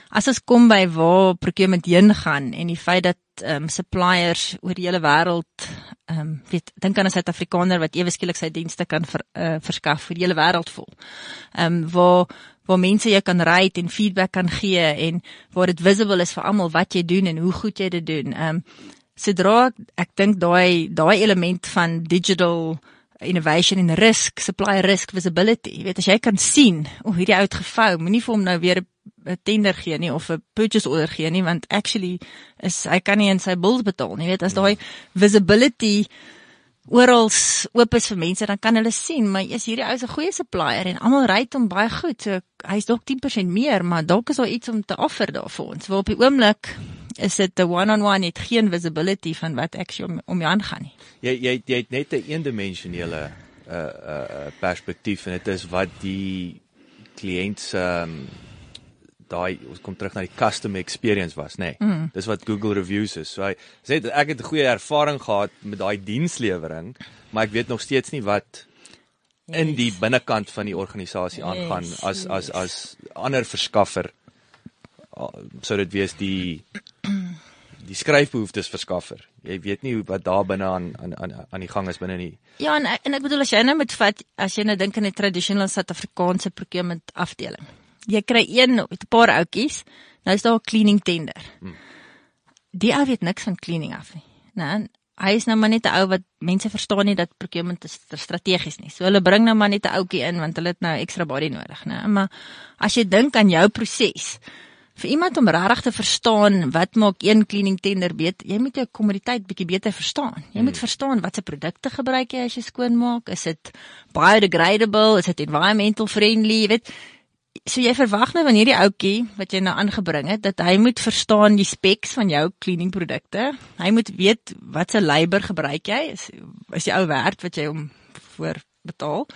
As ons kom by waar procurement heen gaan en die feit dat ehm um, suppliers oor die hele wêreld ehm um, weet dink aan 'n Suid-Afrikaner wat ewe skielik sy dienste kan ver, uh, verskaf vir die hele wêreld vol. Ehm um, waar waar mense jou kan ry en feedback kan gee en waar dit visible is vir almal wat jy doen en hoe goed jy dit doen. Ehm um, sodra ek, dink daai daai element van digital innovation en risk, supply risk visibility. Jy weet as jy kan sien hoe hierdie ou het gevou, moenie vir hom nou weer 'n tender gee nie of 'n purchase order gee nie want actually is hy kan nie in sy bills betaal nie. Jy weet as daai visibility oral oop is vir mense dan kan hulle sien maar is hierdie ou 'n goeie supplier en almal ry hom baie goed. So hy's dalk 10% meer, maar dalk is daar iets om te offer daar vir ons. Waar op die oomblik is dit 'n one-on-one het geen visibility van wat ek om om jou aangaan nie. Jy jy jy het net 'n eendimensionele uh uh perspektief en dit is wat die kliënt se um, daai ons kom terug na die custom experience was, nê. Nee. Mm. Dis wat Google reviews is. So hy sê ek het 'n goeie ervaring gehad met daai dienslewering, maar ek weet nog steeds nie wat yes. in die binnekant van die organisasie yes. aangaan as as as ander verskaffer sou dit wees die die skryfbehoeftes verskaffer. Jy weet nie wat daar binne aan aan aan aan die gang is binne nie. Ja, en en ek bedoel as jy nou met vat as jy nou dink aan 'n tradisionele Suid-Afrikaanse procurement afdeling. Jy kry een met 'n paar outjies. Nou is daar 'n cleaning tender. Hmm. Die ou weet niks van cleaning af nie. Nou, hy is nou maar net 'n ou wat mense verstaan nie dat procurement is strategies nie. So hulle bring nou maar net 'n ouetjie in want hulle het nou ekstra body nodig, né? Maar as jy dink aan jou proses, vir iemand om regtig te verstaan wat maak een cleaning tender beter, jy moet jou kommoditeit bietjie beter verstaan. Jy moet hmm. verstaan watse produkte gebruik jy as jy skoon maak? Is dit biodegradable? Is dit environmental friendly? Jy weet, so jy verwag nou van hierdie ouetjie wat jy nou aangebring het dat hy moet verstaan die specs van jou cleaning produkte. Hy moet weet watse labor gebruik jy? Is is die ou werd wat jy hom voor betaal?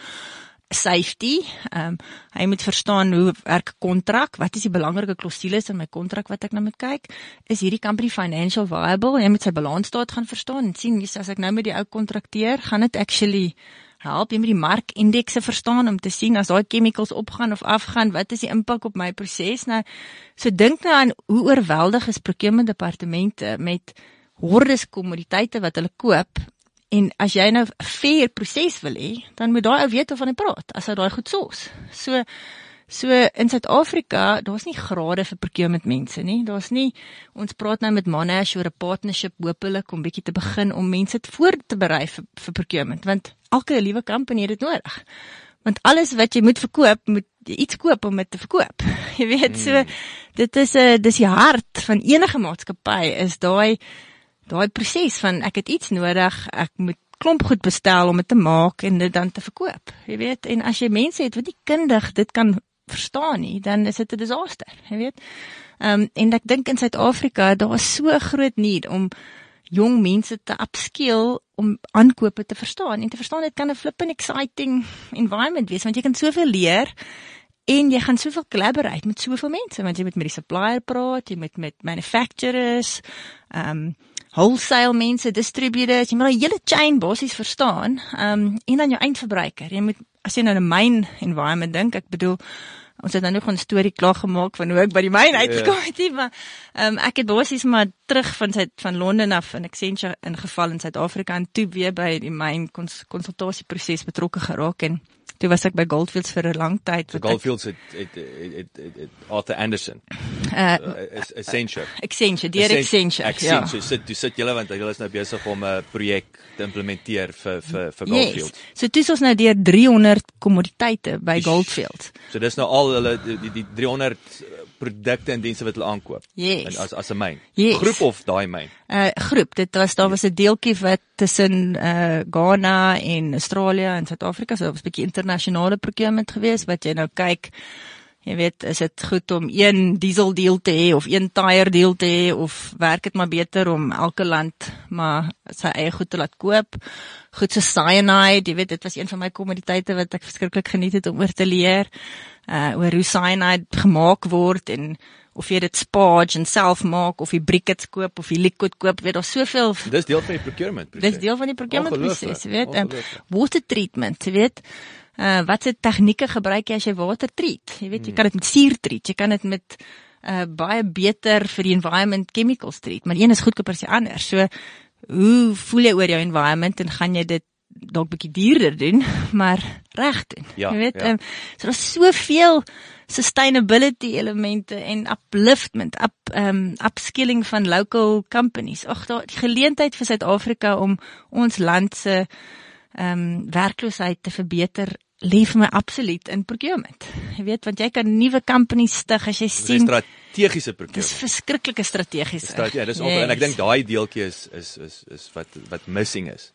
Safety. Ehm um, hy moet verstaan hoe werk 'n kontrak, wat is die belangrike klousules in my kontrak wat ek nou moet kyk? Is hierdie company financial viable? Hy moet sy balansstaat gaan verstaan en sien as ek nou met die ou kontrakteer, gaan dit actually help jy met die markindekse verstaan om te sien as daai chemicals opgaan of afgaan, wat is die impak op my proses? Nou, so dink nou aan hoe oorweldig is procurement departemente met hordes kommoditeite wat hulle koop En as jy nou 'n fair proses wil hê, dan moet daai ou weet waarvan hy praat as hy daai goed sos. So so in Suid-Afrika, daar's nie grade vir procurement mense nie. Daar's nie ons praat nou met Monash oor 'n partnership hopelik om bietjie te begin om mense te voor te berei vir, vir procurement, want elke liewe company het dit nodig. Want alles wat jy moet verkoop, moet jy iets koop om dit te verkoop. Jy weet so hmm. dit is 'n dis die hart van enige maatskappy is daai daai proses van ek het iets nodig, ek moet klomp goed bestel om dit te maak en dit dan te verkoop. Jy weet, en as jy mense het wat nie kundig dit kan verstaan nie, dan is dit 'n disaster, jy weet. Ehm um, en ek dink in Suid-Afrika daar is so groot need om jong mense te upskill om aankope te verstaan en te verstaan dit kan 'n flippin exciting environment wees want jy kan soveel leer en jy gaan soveel collaborate met soveel mense want jy moet met die supplier praat, jy moet met manufacturers, ehm um, wholesale mense, distributors, jy moet 'n hele chain basies verstaan. Ehm um, en dan jou eindverbruiker. Jy moet as jy nou 'n myn environment dink, ek bedoel ons het nou nog 'n storie klaar gemaak van hoe ek by die myn uitgekom het, yeah. maar ehm um, ek het basies maar terug van sy van Londen af in Accenture ingeval in Suid-Afrika en toe weer by die myn kons, konsultasieproses betrokke geraak en toe was ek by Goldfields vir 'n lang tyd. So wat ek- Goldfields het het, het, het, het, het Arthur Anderson. Uh, is Accenture. Accenture, deur Accenture. Accenture. Ja. So sit toe sit julle want julle is nou besig om 'n projek te implementeer vir vir vir Yes. Goldfields. So toe is ons nou deur 300 kommoditeite by. Goldfields. So dis nou al hulle die die, die 300 produkte en dienste wat hulle aankoop. Yes. En as as 'n myn. Yes. Groep of daai myn. uh groep. Dit was daar was 'n deeltjie wat tussen uh Ghana en Australië en Suid-Afrika, so 'n bietjie internasionale procurement geweest wat jy nou kyk Jy weet, is dit goed om een diesel deal te hê of een tyre deal te hê of werk dit maar beter om elke land maar sy eie goed te laat koop? Goed so cyanide, jy weet, dit was een van my kommoditeite wat ek verskriklik geniet het om oor te leer. Uh oor hoe cyanide gemaak word en of jy dit sparge en self maak of jy briquettes koop of jy liquid koop, weet daar's soveel Dis deel van die procurement proses. Dis deel van die procurement proses, weet. Um, water treatment, weet. Uh watse tegnieke gebruik jy as jy water treat? Jy weet, jy kan dit met suur treat, jy kan dit met uh baie beter vir die environment chemicals treat, maar een is goedkoper as die ander. So hoe voel jy oor jou environment en gaan jy dit dalk bietjie duurder doen, maar reg doen. Ja, jy weet, ja. um, so daar's soveel sustainability elemente en upliftment, up um upskilling van local companies. Ag, daar die geleentheid vir Suid-Afrika om ons land se um werkloosheid te verbeter lê vir my absoluut in procurement. Jy weet, want jy kan nuwe companies stig as jy Dis sien strategiese dis procurement. verskriklike strategies. Straat, ja, dis yes. en ek dink daai deeltjie is is is is wat wat missing is.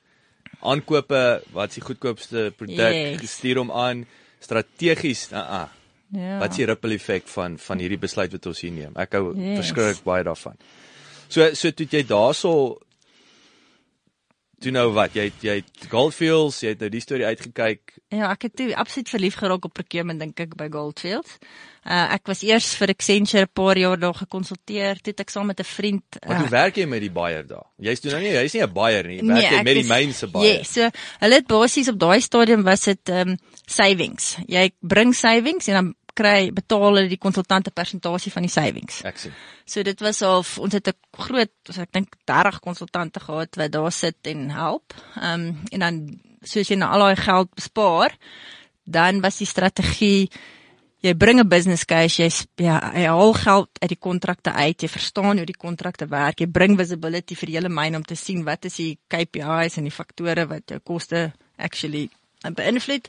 Aankope, wat is die goedkoopste produk? Yes. Stuur hom aan strategies. Uh -uh. ja. Wat is die ripple effek van van hierdie besluit wat ons hier neem? Ek hou Yes. yes. verskriklik baie daarvan. So so toe jy daarso toe nou wat? Jy het- jy het Goldfields, jy het nou die storie uitgekyk. Ja, ek het toe absoluut verlief geraak op procurement dink ek by Goldfields. Uh ek was eers vir Accenture 'n paar jaar daar gekonsulteer, toe het ek saam met 'n vriend Maar hoe uh, werk jy met die buyer daar? Jy's toe nou nie, jy's nie 'n buyer nie. Jy Nee, werk jy ek met die is- myn se buyer. Ja, so hulle het basies op daai stadium was dit ehm um, savings. Jy bring savings en dan kry betaal hulle die konsultante persentasie van die savings. Ek sien. So dit was al ons het 'n groot, so ek dink 30 konsultante gehad wat daar sit en help. Ehm um, en dan soos jy nou al daai geld bespaar, dan was die strategie jy bring 'n business case, jy ja, jy haal geld uit die kontrakte uit, jy verstaan hoe die kontrakte werk, jy bring visibility vir die hele myn om te sien wat is die KPIs en die faktore wat jou koste actually beïnvloed.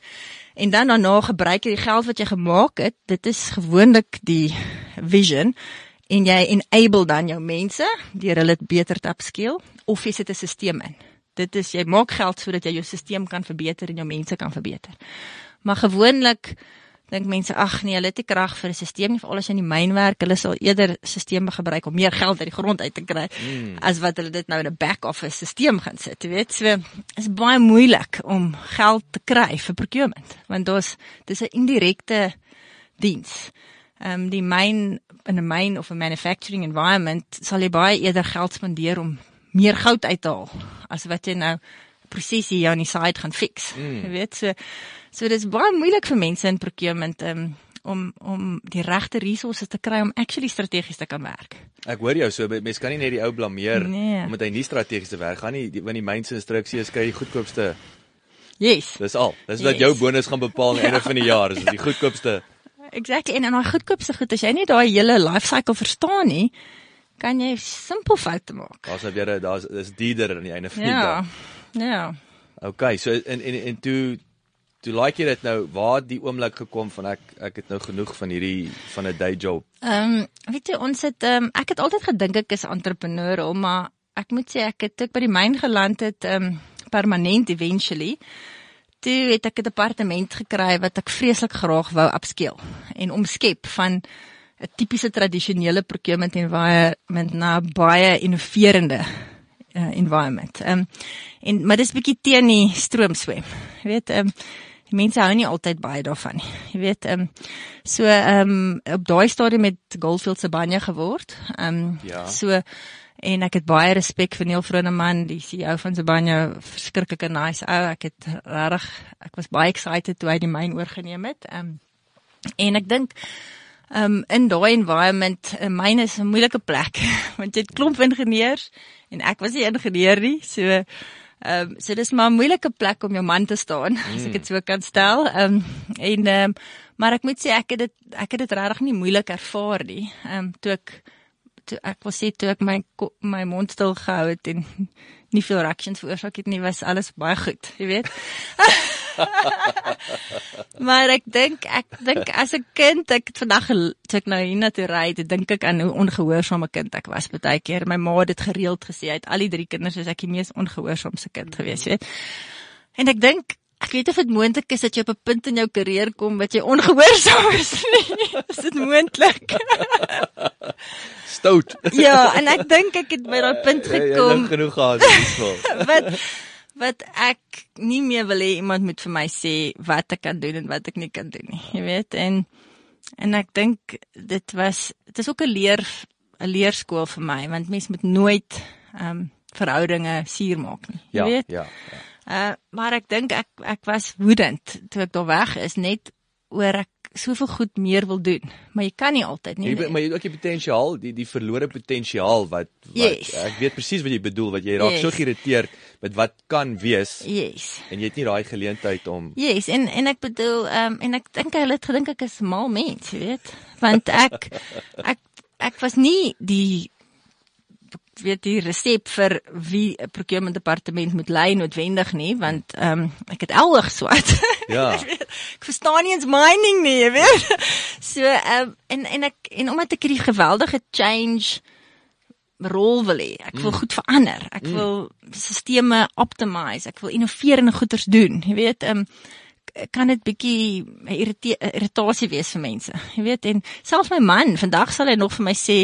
En dan daarna gebruik jy die geld wat jy gemaak het, dit is gewoonlik die vision en jy enable dan jou mense deur hulle beter te upskill of jy sit 'n stelsel in. Dit is jy maak geld sodat jy jou stelsel kan verbeter en jou mense kan verbeter. Maar gewoonlik dink mense ag nee, hulle het nie krag vir 'n stelsel nie, veral as jy in die myn werk, hulle sal eerder stelsels gebruik om meer geld uit die grond uit te kry mm. as wat hulle dit nou in 'n back office stelsel gaan sit, jy weet. So is baie moeilik om geld te kry vir procurement, want daar's dis 'n indirekte diens. Ehm um, die myn in 'n myn of 'n manufacturing environment sal jy baie eerder geld spandeer om meer goud uit te haal as wat jy nou presies hier aan die side gaan fix. Mm. Jy weet so so dis baie moeilik vir mense in procurement um, om om die regte resources te kry om actually strategies te kan werk. Ek hoor jou so mense kan nie net die ou blameer Nee. omdat hy nie strategies te werk gaan nie want die myn se instruksie is kry die goedkoopste Yes. dis al dis wat Yes. jou bonus gaan bepaal aan die einde van die jaar is die goedkoopste Exactly. En in daai goedkoopste goed, as jy nie daai hele life cycle verstaan nie, kan jy simpel foute maak. daar's nou weer daar's dis dierder aan die einde van die Ja. dag Ja. okay so en en en toe toe like jy dit nou waar die oomblik gekom van ek ek het nou genoeg van hierdie van 'n day job Ehm um, weet jy ons het ehm um, ek het altyd gedink ek is entrepreneurial, maar ek moet sê ek het ek by die myn geland het ehm um, permanent eventually. Toe het ek 'n departement gekry wat ek vreeslik graag wou upskill en omskep van 'n tipiese tradisionele procurement environment na 'n baie innoverende uh, environment. Ehm um, en maar dis bietjie teen die stroom swem. Jy weet ehm um, die mense hou nie altyd baie daarvan nie. Jy weet ehm um, so ehm um, op daai stadium het Goldfield se banje geword. Ehm um, Ja. so en ek het baie respek vir Neil Vroneman, die CEO van Sibanye, verskriklike nice ou. Ek het regtig ek was baie excited toe hy die myn oorgeneem het. Ehm um, en ek dink um in daai environment, uh, myne is 'n moeilike plek want jy het klomp ingenieurs en ek was nie ingenieur nie. So Ehm um, so dis maar 'n moeilike plek om jou man te staan, mm. as ek dit so kan stel. Ehm um, en ehm um, maar ek moet sê ek het dit ek het dit regtig nie moeilik ervaar nie. Ehm um, toe ek toe ek was sê toe ek my my mond stil gehou het en nie veel reactions veroorsaak het nie, was alles baie goed, jy weet. maar ek dink ek dink as 'n kind ek het vandag toe ek nou hier na toe ry, dink ek aan hoe ongehoorsame kind ek was baie keer. My ma het dit gereeld gesê uit al die drie kinders is ek die mees ongehoorsaamste kind gewees, weet. En ek dink ek weet of dit moontlik is dat jy op 'n punt in jou karier kom wat jy ongehoorsaam is nie. is dit moontlik? Stout. ja, en ek dink ek het by daai punt gekom. Jy het genoeg gehad in skool. wat wat ek nie meer wil hê iemand moet vir my sê wat ek kan doen en wat ek nie kan doen nie. Jy weet en en ek dink dit was dit is ook 'n leer 'n leerskool vir my want mens moet nooit ehm um, verhoudinge suur maak nie. Jy ja, weet? Ja, ja. Uh maar ek dink ek ek was woedend toe ek daar weg is net oor ek soveel goed meer wil doen, maar jy kan nie altyd nie. Jy maar jy het ook die potensiaal, die die verlore potensiaal wat wat yes. ek weet presies wat jy bedoel, wat jy raak yes. so geïrriteerd met wat kan wees. Yes. En jy het nie daai geleentheid om Yes, en en ek bedoel ehm um, en ek dink hulle het gedink ek is mal mens, jy weet, want ek ek ek was nie die weet die resep vir wie 'n procurement departement moet lei noodwendig nie want ehm um, ek het elwig swat. Ja. ek verstaan nie eens mining nie, jy weet. So ehm um, en en ek en omdat ek hierdie geweldige change rol wil hê. Ek wil mm. goed verander. Ek mm. wil sisteme optimize. Ek wil innoverende goeders doen. Jy weet, ehm um, kan dit bietjie irritasie wees vir mense. Jy weet, en selfs my man, vandag sal hy nog vir my sê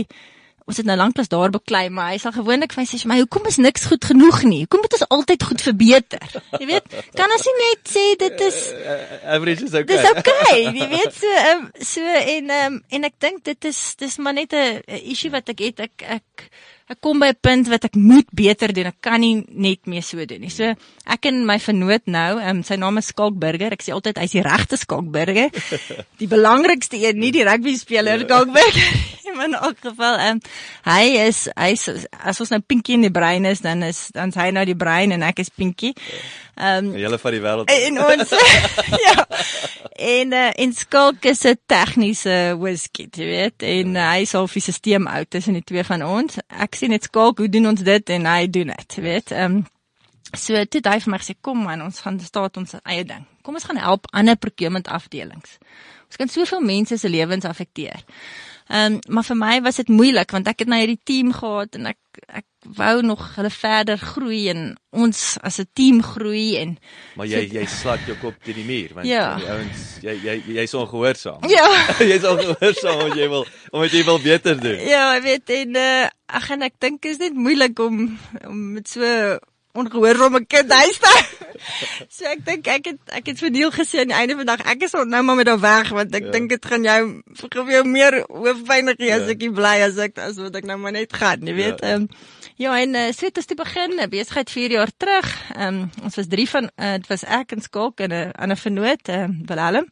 ons het nou lanklaas daar beklei, maar hy sal gewoonlik vir my sê, "Maar hoekom is niks goed genoeg nie? Hoekom moet ons altyd goed verbeter?" Jy weet, kan ons nie net sê dit is uh, average is okay. Dis okay, jy weet so um, so en um, en ek dink dit is dis maar net 'n issue wat ek het. Ek ek ek kom by 'n punt wat ek moet beter doen. Ek kan nie net meer so doen nie. So ek en my vernoot nou, um, sy naam is Skalk Burger. Ek sê altyd hy's die regte Skalk Burger. Die belangrikste een, nie die rugby speler Skalk Burger maar in elk geval ehm um, hy is hy is, as ons nou Pinkie in die brein is dan is dan hy nou die brein en ek is Pinkie. Ehm um, julle van die wêreld. En ons ja. En uh, en Skalk is 'n tegniese whisky, jy weet, en uh, hy is al vir stelsel uit tussen die twee van ons. Ek sien net Skalk, hoe doen ons dit en hy doen dit, jy weet. Ehm um, So toe hy vir my gesê kom man ons gaan staat ons eie ding. Kom ons gaan help ander procurement afdelings. Ons kan soveel mense se lewens affekteer. Ehm um, maar vir my was dit moeilik want ek het nou hierdie team gehad en ek ek wou nog hulle verder groei en ons as 'n team groei en Maar jy jy slat jou kop teen die muur want ja. die ouens jy jy jy's ongehoorsaam. Ja. jy's ongehoorsaam want jy wil omdat jy wil beter doen. Ja, ek weet en uh, ag en ek dink is dit moeilik om om met so ongehoorsame kind huis te. so ek dink ek het ek het vir Neil gesê aan die einde van die dag ek is nou maar met hom weg want ek ja. dink dit gaan jou vir jou meer hoofpyn gee as ja. ek bly as ek as wat ek nou maar net gaan, jy weet. Ja, ja. Um, ja en uh, so het ons te begin besigheid 4 jaar terug. Um, ons was drie van uh, dit was ek en Skalk en 'n uh, ander vernoot, uh, Willem.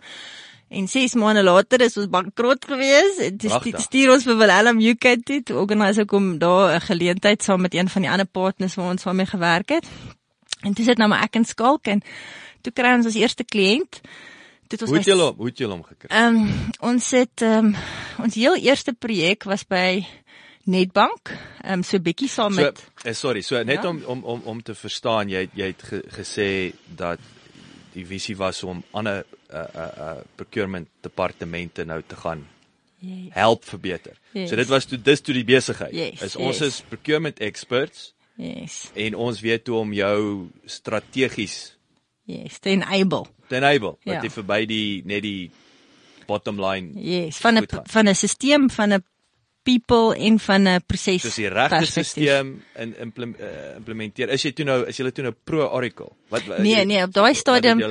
En 6 maande later is ons bankrot gewees. Dit stuur ons vir Willem UK toe. Organiseer kom daar 'n geleentheid saam met een van die ander partners waar ons daarmee gewerk het. En dis dit nou maar ek en Skalk en toe kry ons ons eerste kliënt. Dit was Hoe het julle hoe het julle hom gekry? Ehm um, ons het ehm um, ons heel eerste projek was by Netbank. Ehm um, so bietjie saam met So, eh, sorry, so net ja? om om om om te verstaan, jy jy het ge, gesê dat die visie was om ander uh uh uh procurement departemente nou te gaan yes. help verbeter. Yes. So dit was toe dis toe die besigheid. Yes, is ons yes. is procurement experts. Yes. En ons weet hoe om jou strategies Yes, te enable. Te enable. Ja. Wat jy verby die net die bottom line. Yes, van 'n van 'n stelsel van 'n people en van 'n proses. Dis die regte stelsel in uh, implementeer. Is jy toe nou is jy toe nou pro Oracle? Wat Nee, nee, op daai stadium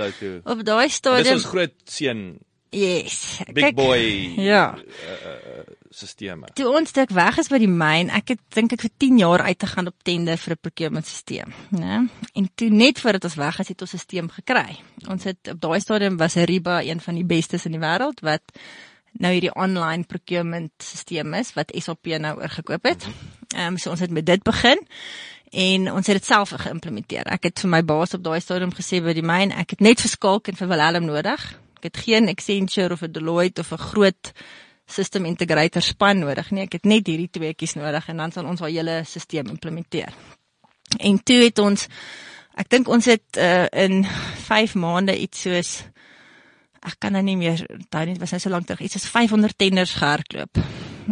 op daai stadium Dis ons groot seun. Yes. Big Kijk, boy. Ja. Uh, uh, sisteme. Toe ons dit weg is by die myn, ek het dink ek vir 10 jaar uit te gaan op tender vir 'n procurement stelsel, né? En toe net voordat ons weg is, het ons 'n stelsel gekry. Ons het op daai stadium was Ariba een van die bestes in die wêreld wat nou hierdie online procurement stelsel is wat SAP nou oorgekoop het. Ehm um, so ons het met dit begin en ons het dit self geïmplementeer. Ek het vir my baas op daai stadium gesê by die myn, ek het net vir Skalk en vir Willem nodig. Ek het geen Accenture of 'n Deloitte of 'n groot system integrator span nodig nie. Ek het net hierdie tweeetjies nodig en dan sal ons al hele stelsel implementeer. En toe het ons ek dink ons het uh, in 5 maande iets soos ek kan nou nie meer onthou nie, dit was nou so lank terug, iets soos 500 tenders gehardloop.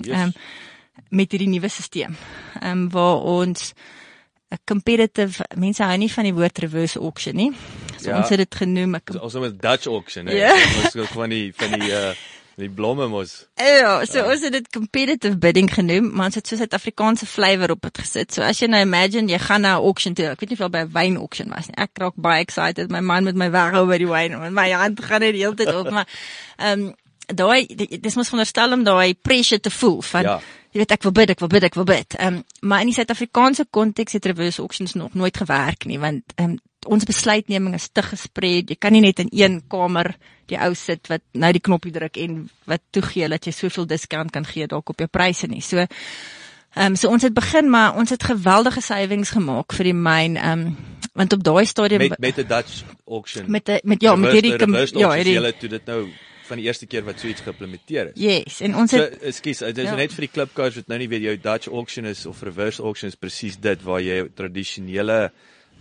Yes. Ehm um, met hierdie nuwe stelsel. Ehm um, waar ons 'n competitive mense hou nie van die woord reverse auction nie. So Ja. ons het dit genoem 'n Ons ons met Dutch auction, hè. Ja. Ons het van die van die uh die blomme mos. Ja, so ons het dit competitive bidding genoem, maar ons het so 'n Suid-Afrikaanse flavour op dit gesit. So as jy nou imagine jy gaan na 'n auction toe. Ek weet nie of by 'n wyn auction was nie. Ek raak baie excited. My man met my weghou by die wyn en my hand gaan net die hele tyd op, maar ehm um, daai di- dis mos veronderstel om daai pressure te voel van Ja. Jy weet ek wil bid, ek wil bid, ek wil bid. Ehm um, maar in die Suid-Afrikaanse konteks het reverse auctions nog nooit gewerk nie, want ehm um, ons besluitneming is te gespreid. Jy kan nie net in een kamer die ou sit wat nou die knoppie druk en wat toegee dat jy soveel discount kan gee dalk op jou pryse nie. So ehm um, so ons het begin maar ons het geweldige savings gemaak vir die myn ehm um, want op daai stadium Met met 'n Dutch auction. met 'n met ja, met hierdie ja, hierdie hulle toe dit nou van die eerste keer wat so iets geïmplementeer is. Yes, en ons So, het ekskuus, dit is Ja. net vir die klipkaars wat nou nie weet jou Dutch auction is of reverse auction is presies dit waar jy tradisionele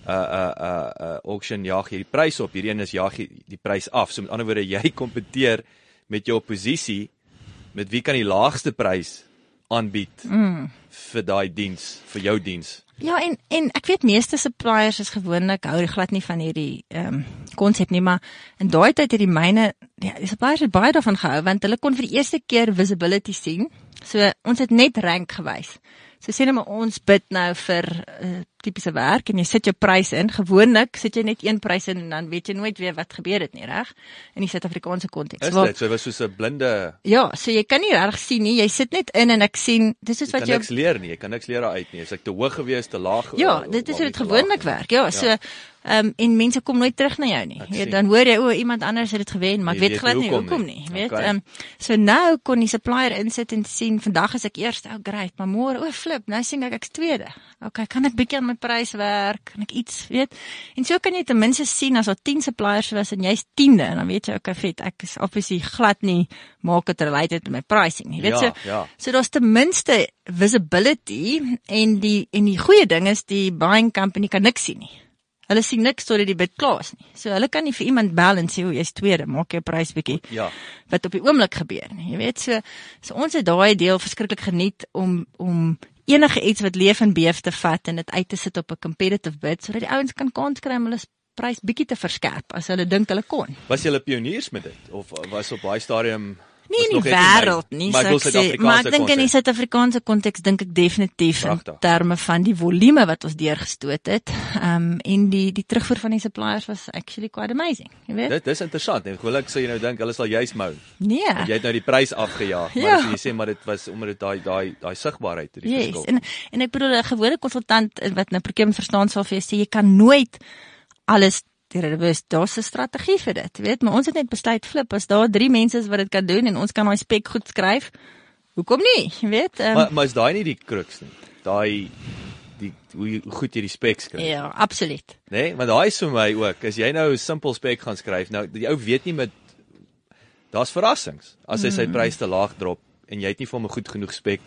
uh uh uh, uh auction jaag jy die pryse op. Hierdie een is jaag jy die prys af. So met ander woorde jy kompeteer met jou oppositie met wie kan die laagste prys aanbied mm. vir daai diens, vir jou diens. Ja, en en ek weet meeste suppliers is gewoonlik hou glad nie van hierdie ehm um, konsep nie, maar in daai tyd het die myne ja, die suppliers het baie daarvan gehou want hulle kon vir die eerste keer visibility sien. So ons het net rank gewys. So sê net maar ons bid nou vir uh, tipiese werk en jy sit jou prys in. Gewoonlik sit jy net een prys in en dan weet jy nooit weer wat gebeur het nie, reg? In die Suid-Afrikaanse konteks. Is Waar- dit so was soos 'n blinde Ja, so jy kan nie reg sien nie. Jy sit net in en ek sien dis is jy wat kan niks leer nie. Jy kan niks leer daaruit nie. Is ek te hoog gewees, te laag? Ja, dit is hoe dit gewoonlik werk. Ja, so ehm um, en mense kom nooit terug na jou nie. Ek Ja, sien. dan hoor jy o, iemand anders het dit gewen, maar ek Jy weet weet glad nie hoekom nie. nie. Jy weet, Okay. ehm um, so nou kon die supplier insit en sien vandag is ek eerste, oh great, maar môre o flip, nou sien ek ek's tweede. Okay, kan ek bietjie aan my prys werk? Kan ek iets, weet? En so kan jy ten minste sien as daar 10 suppliers was en jy's 10de, dan weet jy okay, vet, ek is obviously glad nie maak dit related met my pricing nie. Jy weet Ja, so. ja. So daar's ten minste visibility en die en die goeie ding is die buying company kan niks sien nie. Hulle sien niks totdat die bid klaar is nie. So hulle kan nie vir iemand bel en sê o, jy's tweede, maak jou prys bietjie Ja. wat op die oomblik gebeur nie. Jy weet so so ons het daai deel verskriklik geniet om om enige iets wat leef en beef te vat en dit uit te sit op 'n competitive bid sodat die ouens kan kans kry om hulle prys bietjie te verskerp as hulle dink hulle kon. Was julle pioniers met dit of was op daai stadium Nie in die wêreld nie, maar ek wil sou ek sê, maar ek dink in die. Suid-Afrikaanse konteks dink ek definitief in Pragtig. terme van die volume wat ons deurgestoot het. Ehm um, en die die terugvoer van die suppliers was actually quite amazing, jy weet? Dit dis interessant. En gewoonlik sê jy nou dink hulle sal juis mou. nee. Jy het nou die prys afgejaag, maar Ja. as jy sê maar dit was omdat dit daai daai daai sigbaarheid die Yes. verskil. En en ek bedoel 'n gewone konsultant eh, wat nou procurement verstaan sal vir jou sê jy kan nooit alles reverse daar's 'n strategie vir dit, weet, maar ons het net besluit flip as daar drie mense is wat dit kan doen en ons kan daai spek goed skryf. Hoekom nie? Jy weet? Um, Maar maar is daai nie die crux nie. Daai die hoe, jy- goed jy die specs kry. ja, absoluut. Nee? Want daai is vir my ook. As jy nou 'n simpel spek gaan skryf, nou die ou weet nie met daar's verrassings. As hy sy Mm. prys te laag drop en jy het nie vir hom 'n goed genoeg spek.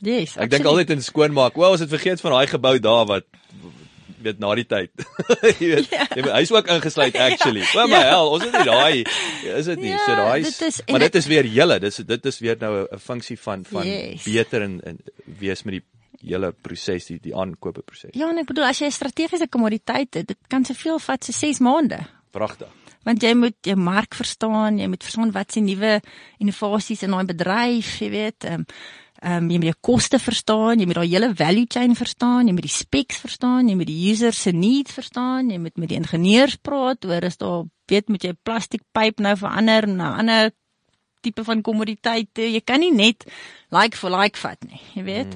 Yes. Ek dink altyd in skoonmaak. Wel, ons het vergeet van daai gebou daar wat weet na die tyd. jy weet, Ja. weet, hy's ook ingesluit actually. O my Ja. hel, ons het nie daai is dit nie. Ja, so daai is- en maar dit is weer julle. Dis dit is weer nou 'n funksie van van Yes. beter en, en wees met die hele proses, die die aankope proses. Ja, en ek bedoel as jy 'n strategiese kommoditeit het, dit kan soveel vat so 6 maande. Pragtig. Want jy moet jou mark verstaan, jy moet verstaan wat se nuwe innovasies in daai bedryf, jy weet, ehm um, ehm um, jy moet jou koste verstaan, jy moet daai hele value chain verstaan, jy moet die specs verstaan, jy moet die user se needs verstaan, jy moet met die ingenieurs praat oor is daar weet moet jy plastiekpyp nou verander na 'n ander tipe van kommoditeite. Jy kan nie net like for like vat nie, jy weet.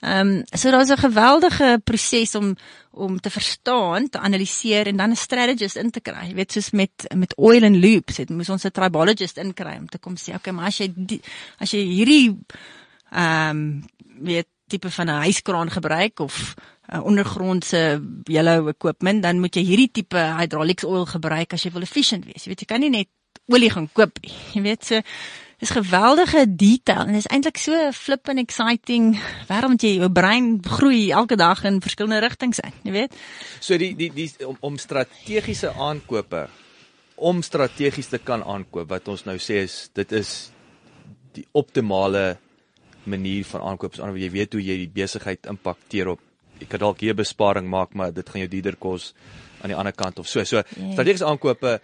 Ehm um, so daar's 'n geweldige proses om om te verstaan, te analiseer en dan 'n strategist in te kry. Jy weet soos met met oil and lubes, het moes ons 'n tribologist inkry om te kom sê, okay, maar as jy die, as jy hierdie ehm um, weet tipe van 'n hyskraan gebruik of uh, ondergrondse yellow equipment, dan moet jy hierdie tipe hydraulics oil gebruik as jy wil efficient wees. Jy weet jy kan nie net olie gaan koop. Jy weet so dis geweldige detail en dis eintlik so flippin exciting waarom jy jou brein groei elke dag in verskillende rigtings in, jy weet. So die die die om, om strategiese aankope om strategies te kan aankoop wat ons nou sê is dit is die optimale manier van aankoop. So jy weet hoe jy die besigheid impakteer op jy kan dalk hier besparing maak, maar dit gaan jou duurder kos aan die ander kant of so. So Ja. strategiese aankope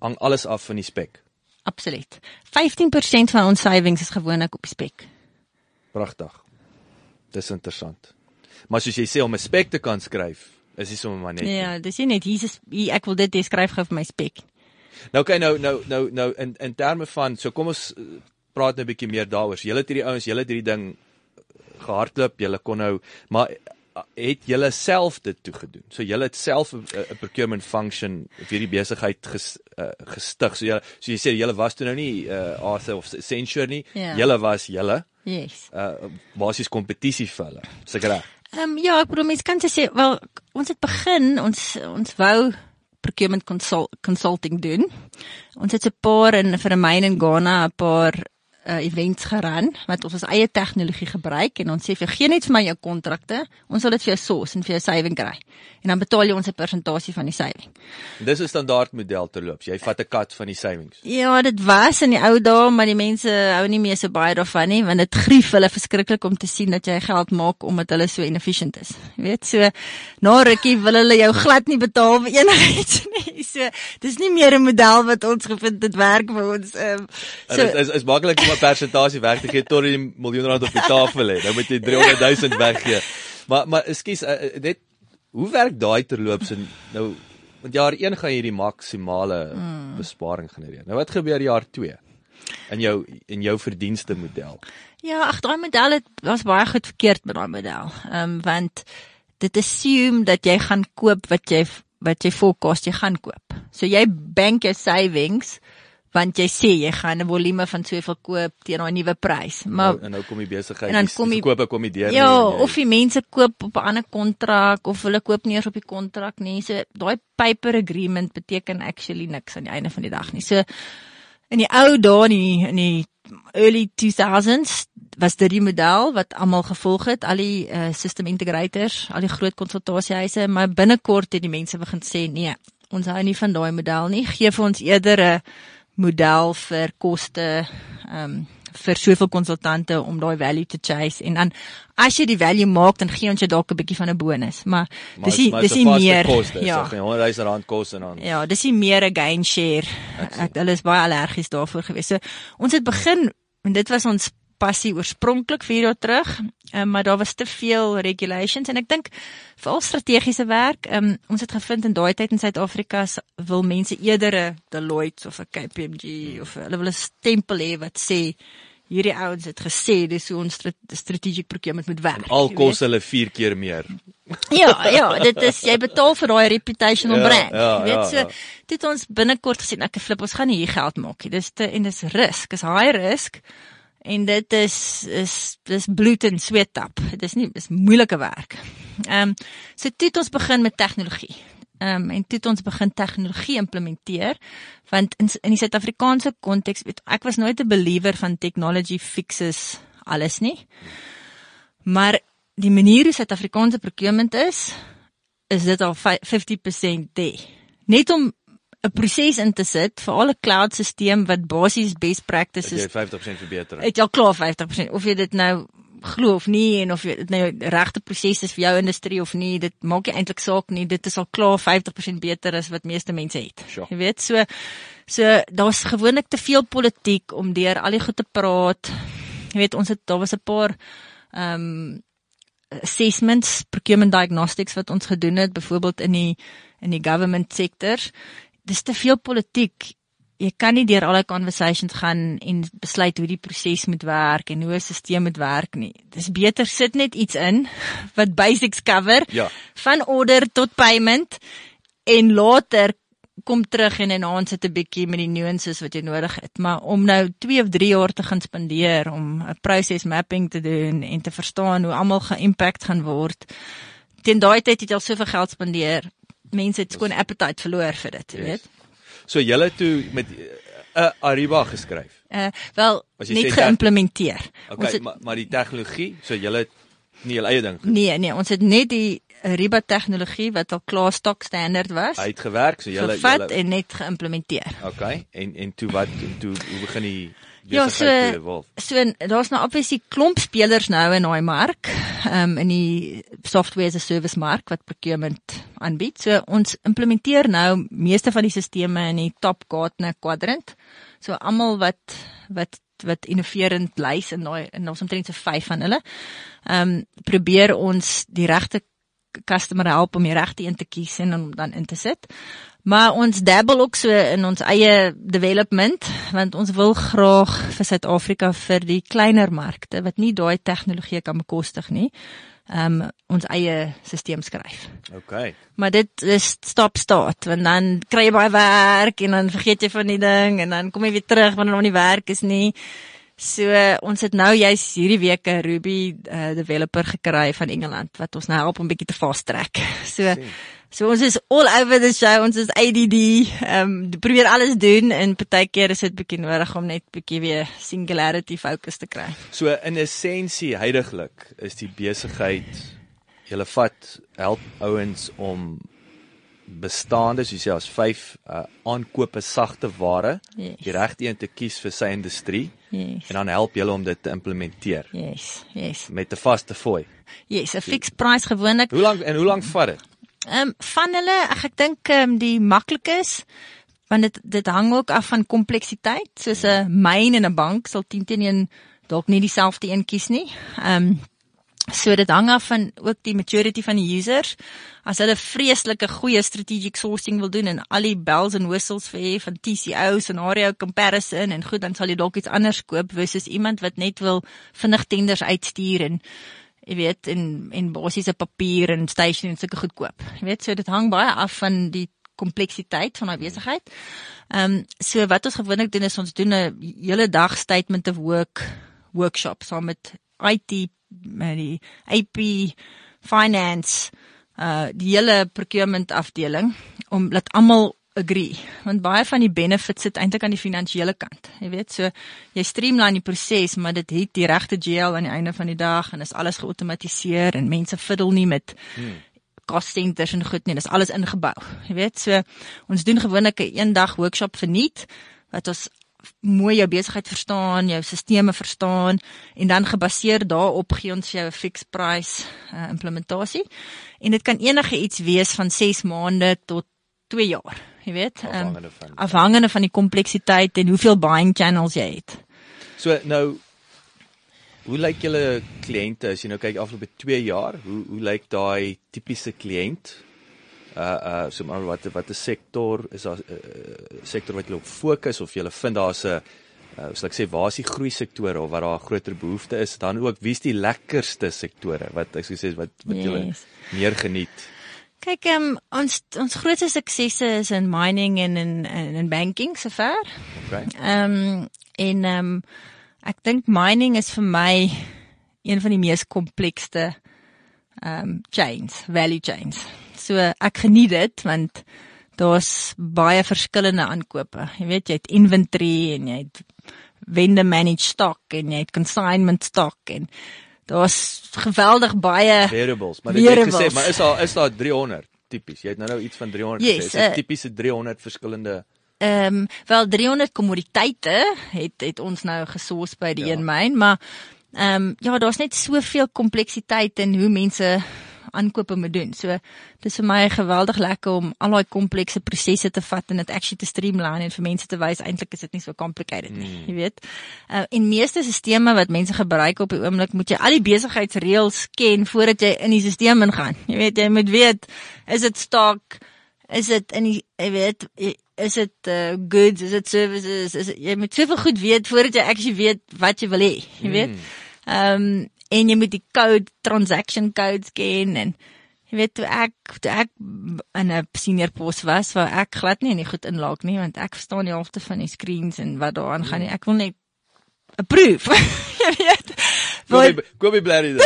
hang alles af van die spek. Absoluut. 15% van ons savings is gewoonlik op die spek. Pragtig. Dis interessant. Maar soos jy sê om 'n spek te kan skryf, is dit sommer maar net. Ja, dis nie net is hier, ek wil dit hê skryf gou vir my spek. Nou okay, nou nou nou nou in in terme van so kom ons praat nou 'n bietjie meer daaroor. Julle het hierdie ouens, julle het hierdie ding gehardloop, julle kon nou maar eh, het julle self dit toe gedoen. So julle het self 'n 'n procurement function vir hierdie besigheid ges, uh, gestig. So julle so jy sê julle was toe nou nie uh, Arthur of Accenture nie. Ja. Julle was julle Yes. uh basies kompetisie vir hulle. Seker reg. Ehm um, ja, ek bedoel mense kan sê wel ons het begin ons ons wou procurement consult, consulting doen. Ons het 'n paar in vir 'n myn in Ghana 'n paar uh, events geran wat ons ons eie tegnologie gebruik en ons sê vir gee net vir my jou kontrakte, ons sal dit vir jou source en vir jou saving kry. En dan betaal jy ons 'n persentasie van die saving. Dis 'n standaard model terloops. Jy vat 'n kat van die savings. Ja, dit was in die ou dae, maar die mense hou nie meer so baie daarvan nie, want dit grief hulle verskriklik om te sien dat jy geld maak omdat hulle so inefficient is. Jy weet, so na rukkie wil hulle jou glad nie betaal vir enigiets nie. So dis nie meer 'n model wat ons gevind dit werk vir ons. Ehm So, so is is, is maklik om 'n persentasie weg te gee tot jy miljoen rand op die tafel het. Nou moet jy 300 000 weggee. Maar maar ekskuus, uh, net hoe werk daai terloops en nou want jaar 1 gaan jy die maksimale mm. besparing genereer. Nou wat gebeur jaar 2? In jou in jou verdienste model. ja, ag daai model het was baie goed verkeerd met daai model. Ehm um, want dit assume dat jy gaan koop wat jy wat jy forecast jy gaan koop. So jy bank jou savings want jy sê jy gaan 'n volume van soveel koop teen daai nuwe prys. Maar nou, en nou kom die besigheid, en dan kom die- verkope kom die deur Ja, nie jy- of die mense koop op 'n ander kontrak of hulle koop nie eers op die kontrak nie. So daai paper agreement beteken actually niks aan die einde van die dag nie. So in die ou dae in die, in die early 2000s was dit die model wat almal gevolg het, al die uh, system integrators, al die groot konsultasiehuise, maar binnekort het die mense begin sê nee, ons hou nie van daai model nie. Gee vir ons eerder 'n model vir koste ehm um, vir soveel konsultante om daai value te chase. En dan as jy die value maak dan gee ons jou dalk 'n bietjie van 'n bonus. Maar, Maar dis is- nie dis is nie meer koste, ja. so 100 000 rand kos en dan ja dis nie meer 'n gain share. Ek hulle is baie allergies daarvoor gewees so ons het begin en dit was ons passie oorspronklik 4 jaar terug um, maar daar was te veel regulations en ek dink veral strategiese werk um, ons het gevind in daai tyd in Suid-Afrika wil mense eerder 'n Deloitte of 'n KPMG of hulle wil 'n stempel hê wat sê hierdie ouens het gesê dis hoe ons stra strategic procurement moet werk al jy kos hulle 4 keer meer. Ja, ja, dit is jy betaal vir daai reputational Ja, brand. ja, weet ja, so ja. dit ons binnekort gesien ek flip ons gaan nie hier geld maak nie. Dis te en dis risk, is high risk en dit is is dis bloed en sweet tap. Dit is nie dis moeilike werk. Ehm um, so toe het ons begin met tegnologie. Ehm um, en toe het ons begin tegnologie implementeer want in in die Suid-Afrikaanse konteks weet ek was nooit 'n believer van technology fixes alles nie. Maar die manier hoe Suid-Afrikaanse procurement is, is dit al fi- 50% there. Net om 'n proses in te sit vir al 'n cloud stelsel wat basies best practices jy 50% verbeter. het jy al klaar 50% of jy dit nou glo of nie en of dit nou regte proses is vir jou industrie of nie, dit maak nie eintlik saak nie. Dit is al klaar 50% beter as wat meeste mense het. Sure. Jy weet, so so daar's gewoonlik te veel politiek om deur al die goed te praat. Jy weet, ons het daar was 'n paar ehm um, assessments, procurement diagnostics wat ons gedoen het, byvoorbeeld in die in die government sektor. Dis te veel politiek. Jy kan nie deur al die conversations gaan en besluit hoe die proses moet werk en hoe 'n stelsel moet werk nie. Dis beter sit net iets in wat basics cover Ja. van order tot payment en later kom terug en en ons sit 'n bietjie met die nuances wat jy nodig het. Maar om nou 2 of 3 jaar te gaan spandeer om 'n process mapping te doen en te verstaan hoe almal ge-impact gaan word. Teen daai tyd het jy al soveel geld spandeer. Mense het skoon appetite verloor vir dit, jy Yes. weet. So julle toe met 'n uh, Ariba geskryf. Uh wel jy net geïmplementeer. Ons Okay, het maar maar die tegnologie, so julle het nie julle eie ding. nee, nee, ons het net die Riba tegnologie wat al klaar stok standaard was. Hy het gewerk, so julle gevat julle en net geïmplementeer. Okay, en en toe wat en toe hoe begin die Ja, so-? So daar's nou obviously klomp spelers nou in daai mark, ehm um, in die software as a service mark wat procurement aanbied. So ons implementeer nou meeste van die sisteme in die top Gartner quadrant. So almal wat wat wat innoverend lys in daai en ons omtrent so 5 van hulle. Ehm um, probeer ons die regte customer help om die regte een te kies en om dan in te sit. Maar ons dabble ook so in ons eie development want ons wil graag vir Suid-Afrika vir die kleiner markte wat nie daai tegnologie kan bekostig nie, ehm um, ons eie stelsel skryf. Okay. Maar dit is stop start want dan kry jy baie werk en dan vergeet jy van die ding en dan kom jy weer terug wanneer hom nie werk is nie. So ons het nou juis hierdie week 'n Ruby uh, developer gekry van Engeland wat ons nou help om bietjie te fast track. So so ons is all over the show. Ons is ADD. Ehm um, probeer alles doen en partykeer is dit bietjie nodig om net bietjie weer singularity fokus te kry. So in essensie heidaglik is die besigheid julle vat help ouens om bestaande soos jy as 5 uh, aankope sagte ware Yes. die regte een te kies vir sy industrie Yes. en dan help julle om dit te implementeer Yes, yes. met 'n vaste fooi. Yes, 'n fixed price gewoonlik. Hoe lank en hoe lank vat dit? Ehm um, van hulle, ag ek dink ehm um, die maklikes want dit dit hang ook af van kompleksiteit. Soos 'n myn en 'n bank sal 10 teenoor 1 dalk nie dieselfde een kies nie. Ehm um, so dit hang af van ook die maturity van die users. As hulle vreeslike goeie strategic sourcing wil doen en al die bells and whistles vir hê van TCO, scenario comparison en goed, dan sal jy dalk iets anders koop versus iemand wat net wil vinnig tenders uitstuur en jy weet en en basiese papier en station en sulke goed koop. Jy weet, so dit hang baie af van die kompleksiteit van daai besigheid. Ehm um, so wat ons gewoonlik doen is ons doen 'n hele dag statement of work workshop saam met IT met die AP finance uh die hele procurement afdeling om laat almal agree. Want baie van die benefits sit eintlik aan die finansiële kant jy weet. So jy streamline die proses maar dit het die regte GL aan die einde van die dag en is alles geautomatiseer en mense fiddle nie met cost centers en goed nie. Dis alles ingebou jy weet. So ons doen gewoonlik 'n eendag workshop verniet wat ons mooi jou besigheid verstaan, jou stelsels verstaan en dan gebaseer daarop gee ons jou 'n fixed price uh, implementasie. En dit kan enige iets wees van 6 maande tot 2 jaar, jy weet, ehm, Afhangende van- afhangende van die kompleksiteit en hoeveel buying channels jy het. So nou hoe lyk julle kliënte as jy nou kyk afloop 2 jaar? Hoe hoe lyk daai tipiese kliënt? Uh uh so maar wat wat 'n sektor is daar 'n uh, sektor wat julle op fokus of julle vind daar's 'n uh, soos ek sê waar is die groei sektore of waar daar 'n groter behoefte is dan ook wie's die lekkerste sektore wat ek sou sê wat wat julle Yes. meer geniet Kyk, um, ons ons grootste suksesse is in mining en in in, in banking sover. okay Ehm um, en ehm um, ek dink mining is vir my een van die mees komplekste ehm um, chains, value chains. So ek geniet dit want daar's baie verskillende aankope. Jy weet jy het inventory en jy het vendor managed stock en jy het consignment stock en daar's geweldig baie variables maar dit het gesê maar is daar is daar 300 tipies jy het nou nou iets van 300 Yes, gesê is uh, tipiese 300 verskillende Ehm um, wel 300 kommoditeite het het ons nou gesoos by die ja. een myn, maar ehm um, ja, daar's net soveel kompleksiteit in hoe mense aankope moet doen. So dis vir my geweldig lekker om al daai komplekse prosesse te vat en dit actually te streamline en vir mense te wys eintlik is dit nie so complicated nie, Mm. jy weet. Uh, en meeste stelsels wat mense gebruik op die oomblik moet jy al die besigheidsreëls ken voordat jy in die stelsel ingaan. Jy weet jy moet weet is dit stock is dit in die jy weet is dit uh, goods is dit services is dit, jy moet soveel goed weet voordat jy actually weet wat jy wil hê jy weet ehm um, en jy moet die code transaction codes ken en Jy weet toe ek toe ek in 'n senior pos was, waar ek glad nie in die goed inlaak nie, want ek verstaan die helfte van die screens en wat daaraan gaan nie. Ek wil net approve. jy weet. Kobe Kobe Blerry dan.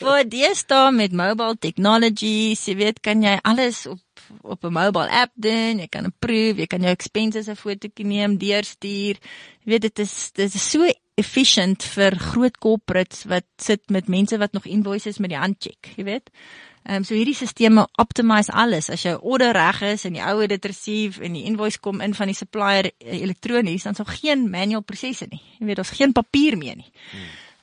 Voor deesdae met mobile technologies, jy weet, kan jy alles op op 'n mobile app doen. Jy kan approve, jy kan jou expenses 'n fotootjie neem, deurstuur. Jy weet dit is dit is so efficient vir groot corporates wat sit met mense wat nog invoices met die hand check, jy weet. Ehm um, so hierdie stelsels optimize alles. As jou order reg is en die ou het dit receive en die invoice kom in van die supplier eh, elektronies, dan sal geen manual prosesse nie. Jy weet, daar's geen papier meer nie.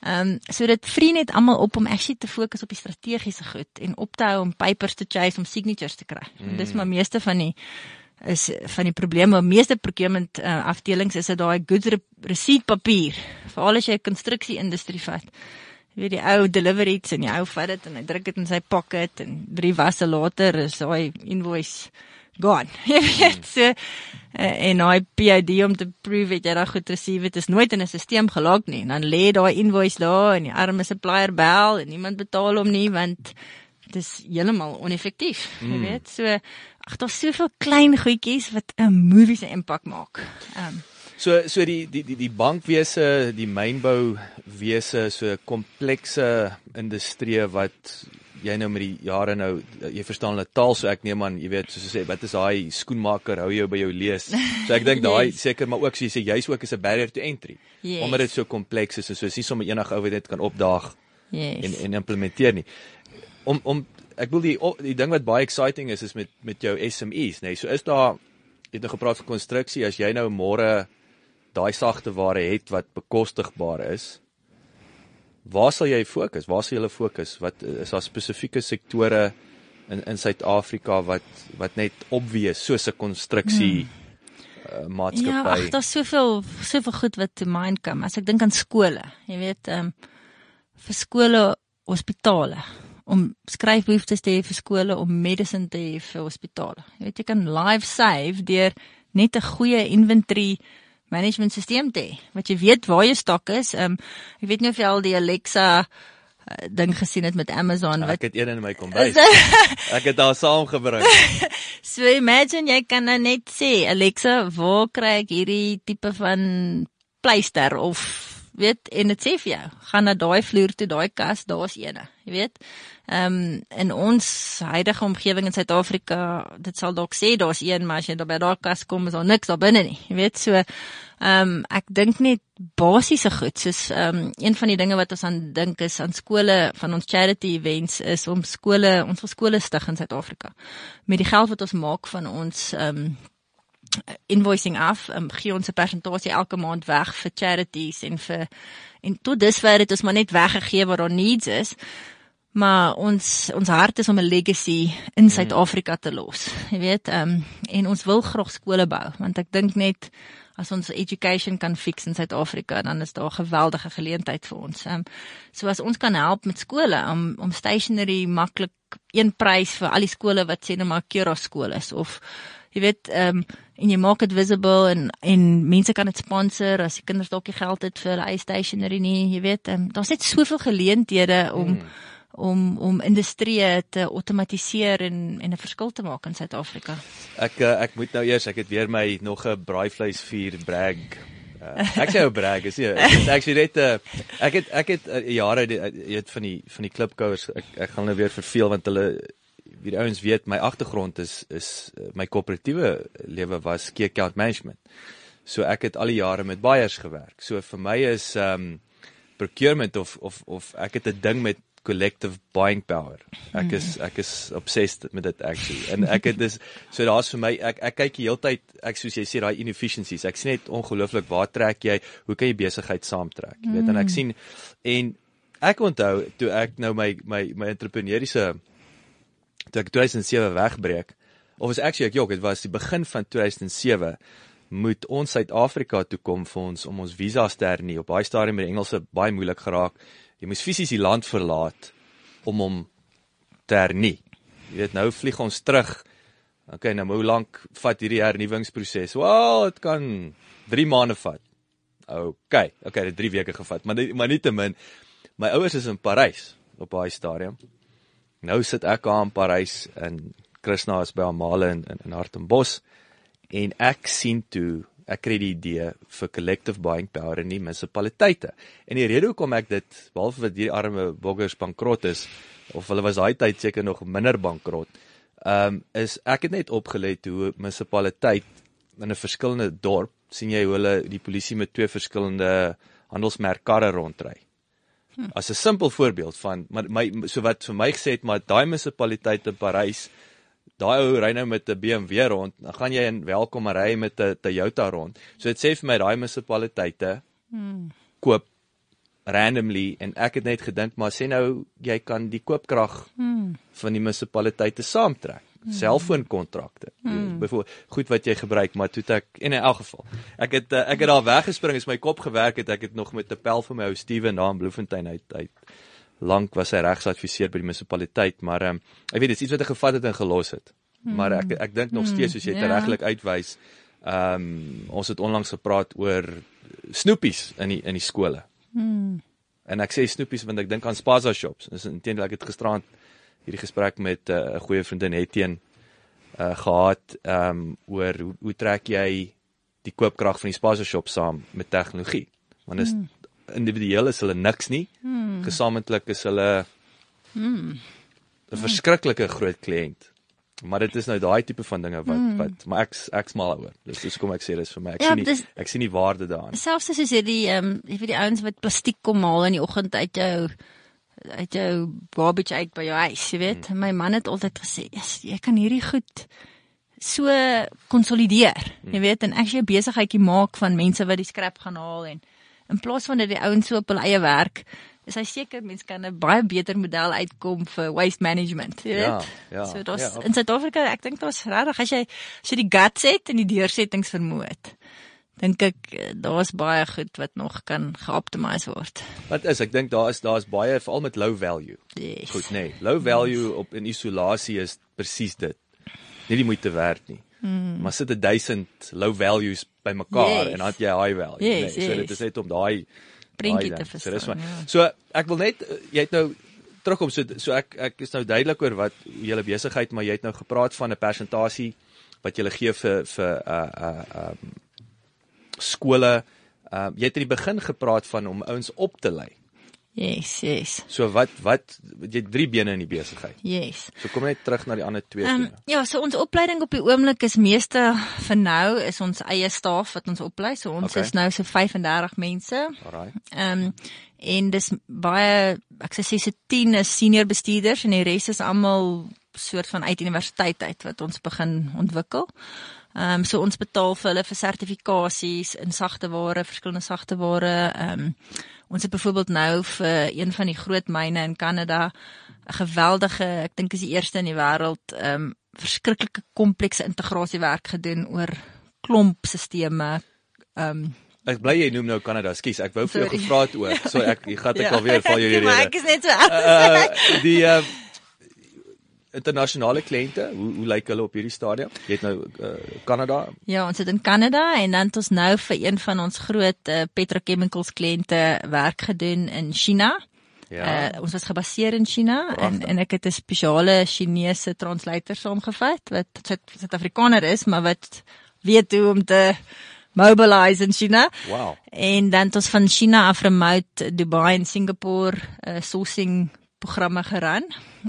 Ehm um, so dit vree net almal op om actually te fokus op die strategiese goed en op te hou om papers te chase om signatures te kry. Mm. Dis maar meeste van die is van die probleme. Meeste procurement uh, afdelings is dit daai goods re receipt papier. Veral as jy 'n konstruksie industrie vat. Jy weet die ou deliver iets en die ou vat dit en hy druk dit in sy pocket en drie wasse later is daai invoice gone. Jy weet so uh, en daai PID om te prove het jy daai goed receive het is nooit in 'n stelsel gelok nie. Dan lê daai invoice daar en die arme supplier bel en niemand betaal hom nie want dit is heeltemal oneffektief. Mm. Jy weet so ag daar's soveel klein goedjies wat 'n movie se impak maak. Ehm um, So so die die die die bankwese, die mynbou wese, so komplekse industrie wat jy nou met die jare nou jy verstaan hulle taal so ek neem aan jy weet soos jy sê wat is daai skoenmaker hou jou by jou lees. So ek dink daai Yes. seker maar ook so jy sê jy's ook is 'n barrier to entry. Yes. Omdat dit so kompleks is en so is nie sommer enige ou wat dit kan opdaag yes. en en implementeer nie. Om om ek wil die die ding wat baie exciting is is met met jou SMEs, nê. Nee. So is daar jy het nou gepraat van konstruksie as jy nou môre daai sagte ware het wat bekostigbaar is. Waar sal jy fokus? Waar sal jy fokus? Wat is daar spesifieke sektore in in Suid-Afrika wat wat net obvious soos 'n konstruksie hmm. uh, maatskappy? Ja, ag, daar's soveel soveel goed wat te mind kom. As ek dink aan skole, jy weet, ehm um, vir skole, hospitale, om skryfbehoeftes te hê vir skole, om medicine te hê vir hospitale. Jy weet jy kan live save deur net 'n goeie inventory management stelsel te hê. Wat jy weet waar jou stok is. Ehm um, ek weet nie of jy al die Alexa uh, ding gesien het met Amazon wat ek het een in my kombuis. ek het daar saamgebring. So imagine jy kan nou net sê Alexa, waar kry ek hierdie tipe van pleister of weet en dit sê vir jou, gaan na daai vloer toe, daai kas, daar's eene, jy weet. Ehm um, in ons huidige omgewing in Suid-Afrika, dit sal dalk sê daar's een, maar as jy daar by daai kas kom, is daar niks daar binne nie, jy weet. So ehm um, ek dink net basiese goed, soos ehm um, een van die dinge wat ons aan dink is aan skole van ons charity events is om skole, ons wil skole stig in Suid-Afrika. Met die geld wat ons maak van ons ehm um, invoicing af, um, gee ons 'n persentasie elke maand weg vir charities en vir en tot dusver het ons maar net weggegee waar daar needs is. Maar ons ons hart is om 'n legacy in Suid-Afrika te los. Jy weet, ehm um, en ons wil graag skole bou want ek dink net as ons education kan fix in Suid-Afrika dan is daar 'n geweldige geleentheid vir ons. Ehm um, so as ons kan help met skole om om stationery maklik een prys vir al die skole wat sê net maar Kura skool is of jy weet ehm um, en jy maak dit visible en en mense kan dit sponsor as die kinders dalk nie geld het vir hulle eie stationery nie, jy weet, um, daar's net soveel geleenthede om mm. Om om industrie te outomatiseer en en 'n verskil te maak in Suid-Afrika. Ek uh, ek moet nou eers, ek het weer my nog 'n braaivleisvuur brag. Uh, ek sê 'n brag is nie. Actually net uh, ek het ek het uh, jare weet van die van die klipkouers ek ek gaan nou weer verveel want hulle wie die ouens weet my agtergrond is is my koöperatiewe lewe was key account management. So ek het al die jare met buyers gewerk. So vir my is um procurement of of of ek het 'n ding met collective buying power. Ek is ek is obsessed met dit actually. En ek het dis so daar's vir my ek ek kyk die hele tyd ek soos jy sê daai inefficiencies. Ek sien net ongelooflik waar trek jy? Hoe kan jy besigheid saamtrek? Jy weet en ek sien en ek onthou toe ek nou my my my entrepreneursiese toe ek 2007 wegbreek of was actually ek jok dit was die begin van 2007 moet ons Suid-Afrika toe kom vir ons om ons visas te hernie. Op baie stadium met die Engelse baie moeilik geraak. Jy moes fisies die land verlaat om hom te hernie. Jy weet nou vlieg ons terug. Okay, nou hoe lank vat hierdie hernuwingsproses? Wel, dit kan 3 maande vat. Okay, okay, dit 3 weke gevat, maar nie, maar nietemin my ouers is in Parys op daai stadium. nou sit ek daar in Parys en Krishna is by Amale in in, in Hartenbos en ek sien toe ek kry die idee vir collective buying power in die munisipaliteite. En die rede hoekom ek dit behalwe dat hierdie arme boggers bankrot is of hulle was daai tyd seker nog minder bankrot. Ehm um, is ek het net opgelet hoe munisipaliteit in 'n verskillende dorp sien jy hoe hulle die polisie met twee verskillende handelsmerkkarre rondry. Hm. As 'n simpel voorbeeld van maar my so wat vir my gesê het maar daai munisipaliteit in Parys daai ou ry nou met 'n BMW rond, dan gaan jy in welkom ry met 'n Toyota rond. So dit sê vir my daai munisipaliteite hmm. koop randomly en ek het net gedink maar sê nou jy kan die koopkrag hmm. van die munisipaliteite saamtrek hmm. selfoonkontrakte hmm. byvoorbeeld goed wat jy gebruik maar toe ek en in elk geval ek het eh, ek het daar weggespring as my kop gewerk het ek het nog met 'n pel vir my ou Steven daar in Bloemfontein uit uit lank was hy regsadviseur by die munisipaliteit, maar ehm um, ek weet dit is iets wat hy gevat het en gelos het. Hmm. Maar ek ek dink nog steeds soos jy hmm, ja. reglik uitwys, ehm um, ons het onlangs gepraat oor snoepies in die in die skole. Hmm. En ek sê snoepies want ek dink aan spaza shops. Dis intendeel ek het gisterand hierdie gesprek met eh, 'n uh, goeie vriendin Etienne uh gehad ehm um, oor hoe, hoe trek jy die koopkrag van die spaza shop saam met tegnologie? Want is hmm individueel is hulle niks nie. Hmm. Gesamentlik is hulle hmm 'n verskriklike groot kliënt. Maar dit is nou daai tipe van dinge wat hmm. wat maar ek ek's mal oor. Dis dis kom ek sê dis vir my. Ek ja, sien nie dis, ek sien nie waarde daarin. Selfs as jy sê die ehm um, jy weet die ouens wat plastiek kom haal in die oggend uit jou uit jou garbage uit by jou huis, jy weet. Hmm. My man het altyd gesê, "Jy kan hierdie goed so konsolideer." Hmm. Jy weet, en ek jy besigheidjie maak van mense wat die skrap gaan haal en in plaas van dat die ouens so op hulle eie werk is hy seker mense kan 'n baie beter model uitkom vir waste management jy weet? Ja, ja, so dit ja, in Suid-Afrika ek dink daar's regtig as jy as jy die guts het en die deursettings vermoë het dink ek eh, daar's baie goed wat nog kan geoptimiseer word. Wat is ek dink daar is daar's baie veral met low value. Yes. goed nê nee, low value op in isolasie is presies dit. Nie die moeite werd nie Mm. Maar sit 'n 1000 low values bymekaar yes. en dan het jy high value, yes, nee. So yes. dit is net om daai prentjie te verstaan. So, ja. so ek wil net jy het nou terugkom so so ek ek is nou duidelik oor wat julle besigheid, maar jy het nou gepraat van 'n persentasie wat julle gee vir vir uh uh um skole. Uh jy het in die begin gepraat van om ouens op te lei. Yes, yes. So wat wat jy drie bene in die besigheid. Yes. So kom net terug na die ander twee um, bene. Ja, so ons opleiding op die oomblik is meeste vir nou is ons eie staf wat ons oplei. So ons okay. is nou so 35 mense. Alraai. Ehm um, en dis baie ek sê se 10 is senior bestuurders en die res is almal soort van uit universiteit uit wat ons begin ontwikkel. Ehm um, so ons betaal vir hulle vir sertifikasies in sagte ware, verskillende sagte ware. Ehm um, ons het byvoorbeeld nou vir een van die groot myne in Kanada 'n geweldige, ek dink is die eerste in die wêreld, ehm um, verskriklike komplekse integrasiewerk gedoen oor klompstelsels. Ehm um, Ek bly jy noem nou Kanada. Skus, ek wou vir jou gevra het ook. So ek gaan ek ja, alweer val jou rede. Ek is net so af. Uh, die uh, internasionale kliënte, hoe hoe lyk hulle op hierdie stadium? Jy het nou Kanada. Uh, ja, ons het in Kanada en dan het ons nou vir een van ons groot uh, petrochemicals kliënte werk gedoen in China. Ja. Uh, ons was gebaseer in China Prachtig. en en ek het 'n spesiale Chinese translator saamgevat wat Suid-Afrikaner is, maar wat weet hoe om te mobilize in China. Wow. En dan het ons van China af remote Dubai en Singapore uh, sourcing programme geran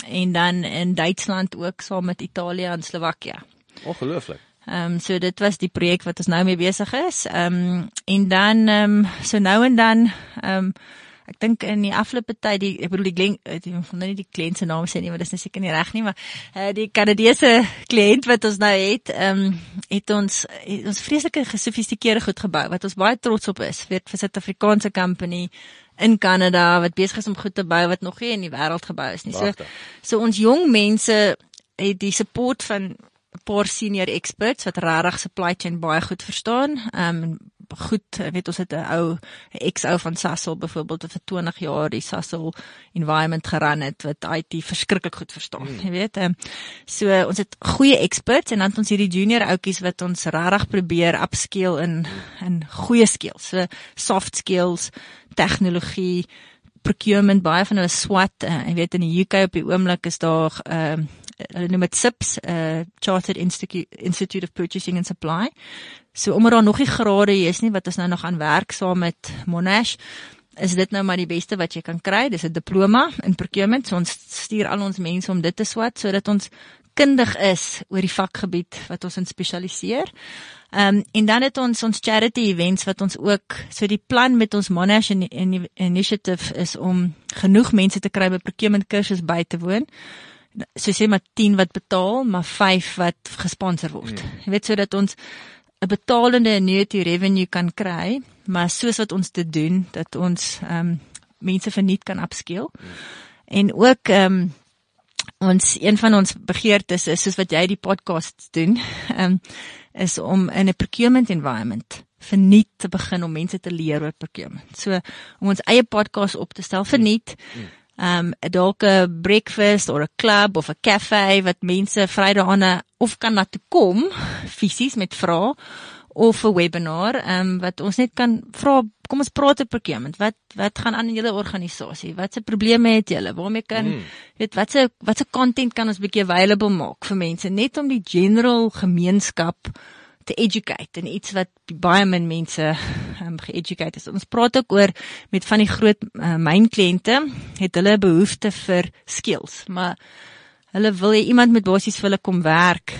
en dan in Duitsland ook saam met Italië en Slowakia. Ongelooflik. Ehm um, so dit was die projek wat ons nou mee besig is. Ehm um, en dan ehm um, so nou en dan ehm um, ek dink in die afgelope tyd die ek bedoel die Glen ek wil nie die kliënt se naam sê nie want dit is nou seker nie reg nie maar uh, die Kanadese kliënt wat ons nou het ehm um, het ons het ons vreeslike gesofistikeerde goed gebou wat ons baie trots op is vir vir Suid-Afrikaanse company in Kanada wat besig is om goed te bou wat nog nie in die wêreld gebou is nie. So so ons jong mense het die support van 'n paar senior experts wat regtig supply chain baie goed verstaan. Ehm um, goed, weet ons het 'n ou ex-ou van Sasol byvoorbeeld wat vir 20 jaar die Sasol environment geran het wat IT verskriklik goed verstaan, mm. jy weet. Um, so ons het goeie experts en dan het ons hierdie junior ouetjies wat ons regtig probeer upskill in in goeie skills, so soft skills, tegnologie procurement baie van hulle swat uh, jy weet in die UK op die oomblik is daar ehm uh, hulle noem dit SIPS uh, Chartered Institute Institute of Purchasing and Supply so omdat daar nog nie grade is nie wat ons nou nog aan werk saam met Monash is dit nou maar die beste wat jy kan kry dis 'n diploma in procurement so ons stuur al ons mense om dit te swat sodat ons kundig is oor die vakgebied wat ons in spesialiseer. Ehm um, en dan het ons ons charity events wat ons ook so die plan met ons Monash in, in, initiative is om genoeg mense te kry by procurement kursusse by te woon. So sê maar 10 wat betaal, maar 5 wat gesponsor word. Hmm. Jy weet sodat ons 'n betalende annuity revenue kan kry, maar soos wat ons dit doen dat ons ehm um, mense verniet kan. Hmm. En ook ehm um, ons een van ons begeertes is soos wat jy die podcast doen, um, is om in 'n procurement environment verniet te begin om mense te leer oor procurement. So om ons eie podcast op te stel verniet. Ehm um, dalk 'n breakfast of 'n club of 'n cafe wat mense Vrydag aan of kan na toe kom fisies met vrae of 'n webinar um, wat ons net kan vra kom ons praat oor procurement wat wat gaan aan in julle organisasie wat se probleme het julle? Waarmee kan mm. weet wat se wat se content kan ons bietjie available maak vir mense? Net om die general gemeenskap te educate en iets wat baie min mense um, ge-educate is. Ons praat ook oor met van die groot uh, myn kliënte het hulle behoefte vir skills, maar hulle wil hê iemand met basies vir hulle kom werk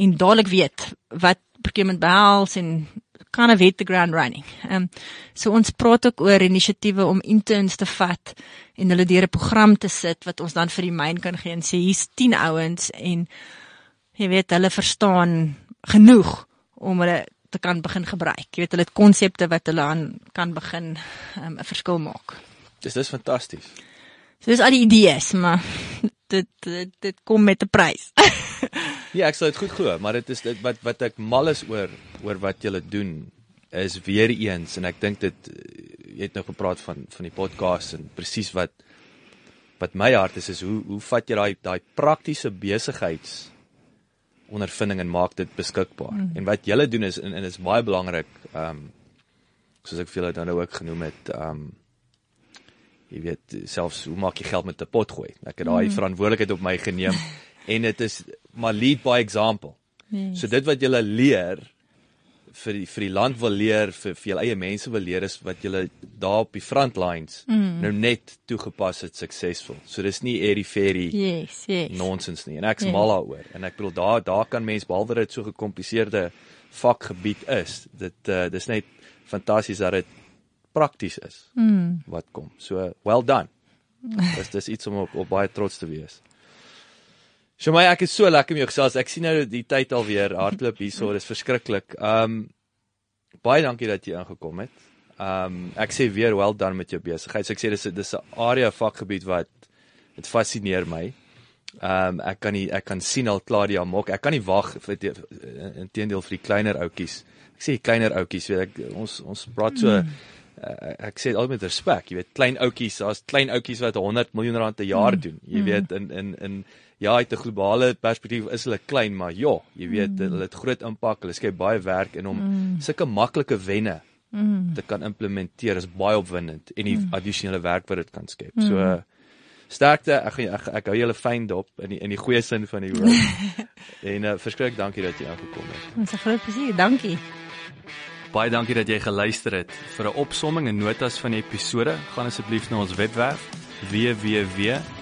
en dadelik weet wat procurement behels en kind of hit the ground running. Ehm um, so ons praat ook oor inisiatiewe om interns te vat en hulle deur 'n program te sit wat ons dan vir die myn kan gee en sê hier's 10 ouens en jy weet hulle verstaan genoeg om hulle te kan begin gebruik. Jy weet hulle het konsepte wat hulle aan kan begin ehm, 'n um, verskil maak. Dis dis fantasties. So dis al die idees, maar dit dit, dit kom met 'n prys. Ja, ek sal dit goed glo, maar dit is dit wat wat ek mal is oor oor wat julle doen is weer eens en ek dink dit jy het nou gepraat van van die podcast en presies wat wat my hart is is hoe hoe vat jy daai daai praktiese besigheids ondervinding en maak dit beskikbaar. Mm. En wat julle doen is en, en is baie belangrik ehm um, soos ek veel het nou ook genoem het ehm um, jy weet selfs hoe maak jy geld met 'n pot gooi. Ek het daai mm. verantwoordelikheid op my geneem en dit is maar lead by example. Yes. So dit wat jy leer vir die, vir die land wil leer vir vir jou eie mense wil leer is wat jy daar op die front lines mm. nou net toegepas het suksesvol. So dis nie airy fairy yes, yes. nonsens nie. En ek's yes. mal daaroor. En ek bedoel daar daar kan mens behalwe dit so gekompliseerde vakgebied is. Dit uh, dis net fantasties dat dit prakties is. Mm. Wat kom. So well done. Dis dis iets om op, op baie trots te wees. Shomai, ek is so lekker met jou gesels. Ek sien nou die tyd alweer hardloop hierso. Dit is verskriklik. Um baie dankie dat jy ingekom het. Um ek sê weer well done met jou besigheid. So ek sê dis dis 'n area vakgebied wat dit fascineer my. Um ek kan nie ek kan sien al Claudia maak. Ek kan nie wag vir inteendeel vir die kleiner ouetjies. Ek sê kleiner ouetjies, weet ek ons ons praat so mm. uh, ek sê altyd met respek, jy weet klein ouetjies, daar's klein ouetjies wat 100 miljoen rand per jaar mm. doen. Jy weet in in in ja, uit 'n globale perspektief is hulle klein, maar ja, jy weet mm. hulle het groot impak. Hulle skep baie werk en om mm. sulke maklike wenne mm. te kan implementeer is baie opwindend en die mm. addisionele werk wat dit kan skep. Mm. So sterkte. Ek ek, ek, ek hou julle fyn dop in die in die goeie sin van die woord. en uh, verskriklik dankie dat jy aangekom het. Ons is groot plesier. Dankie. Baie dankie dat jy geluister het. Vir 'n opsomming en notas van die episode, gaan asseblief na ons webwerf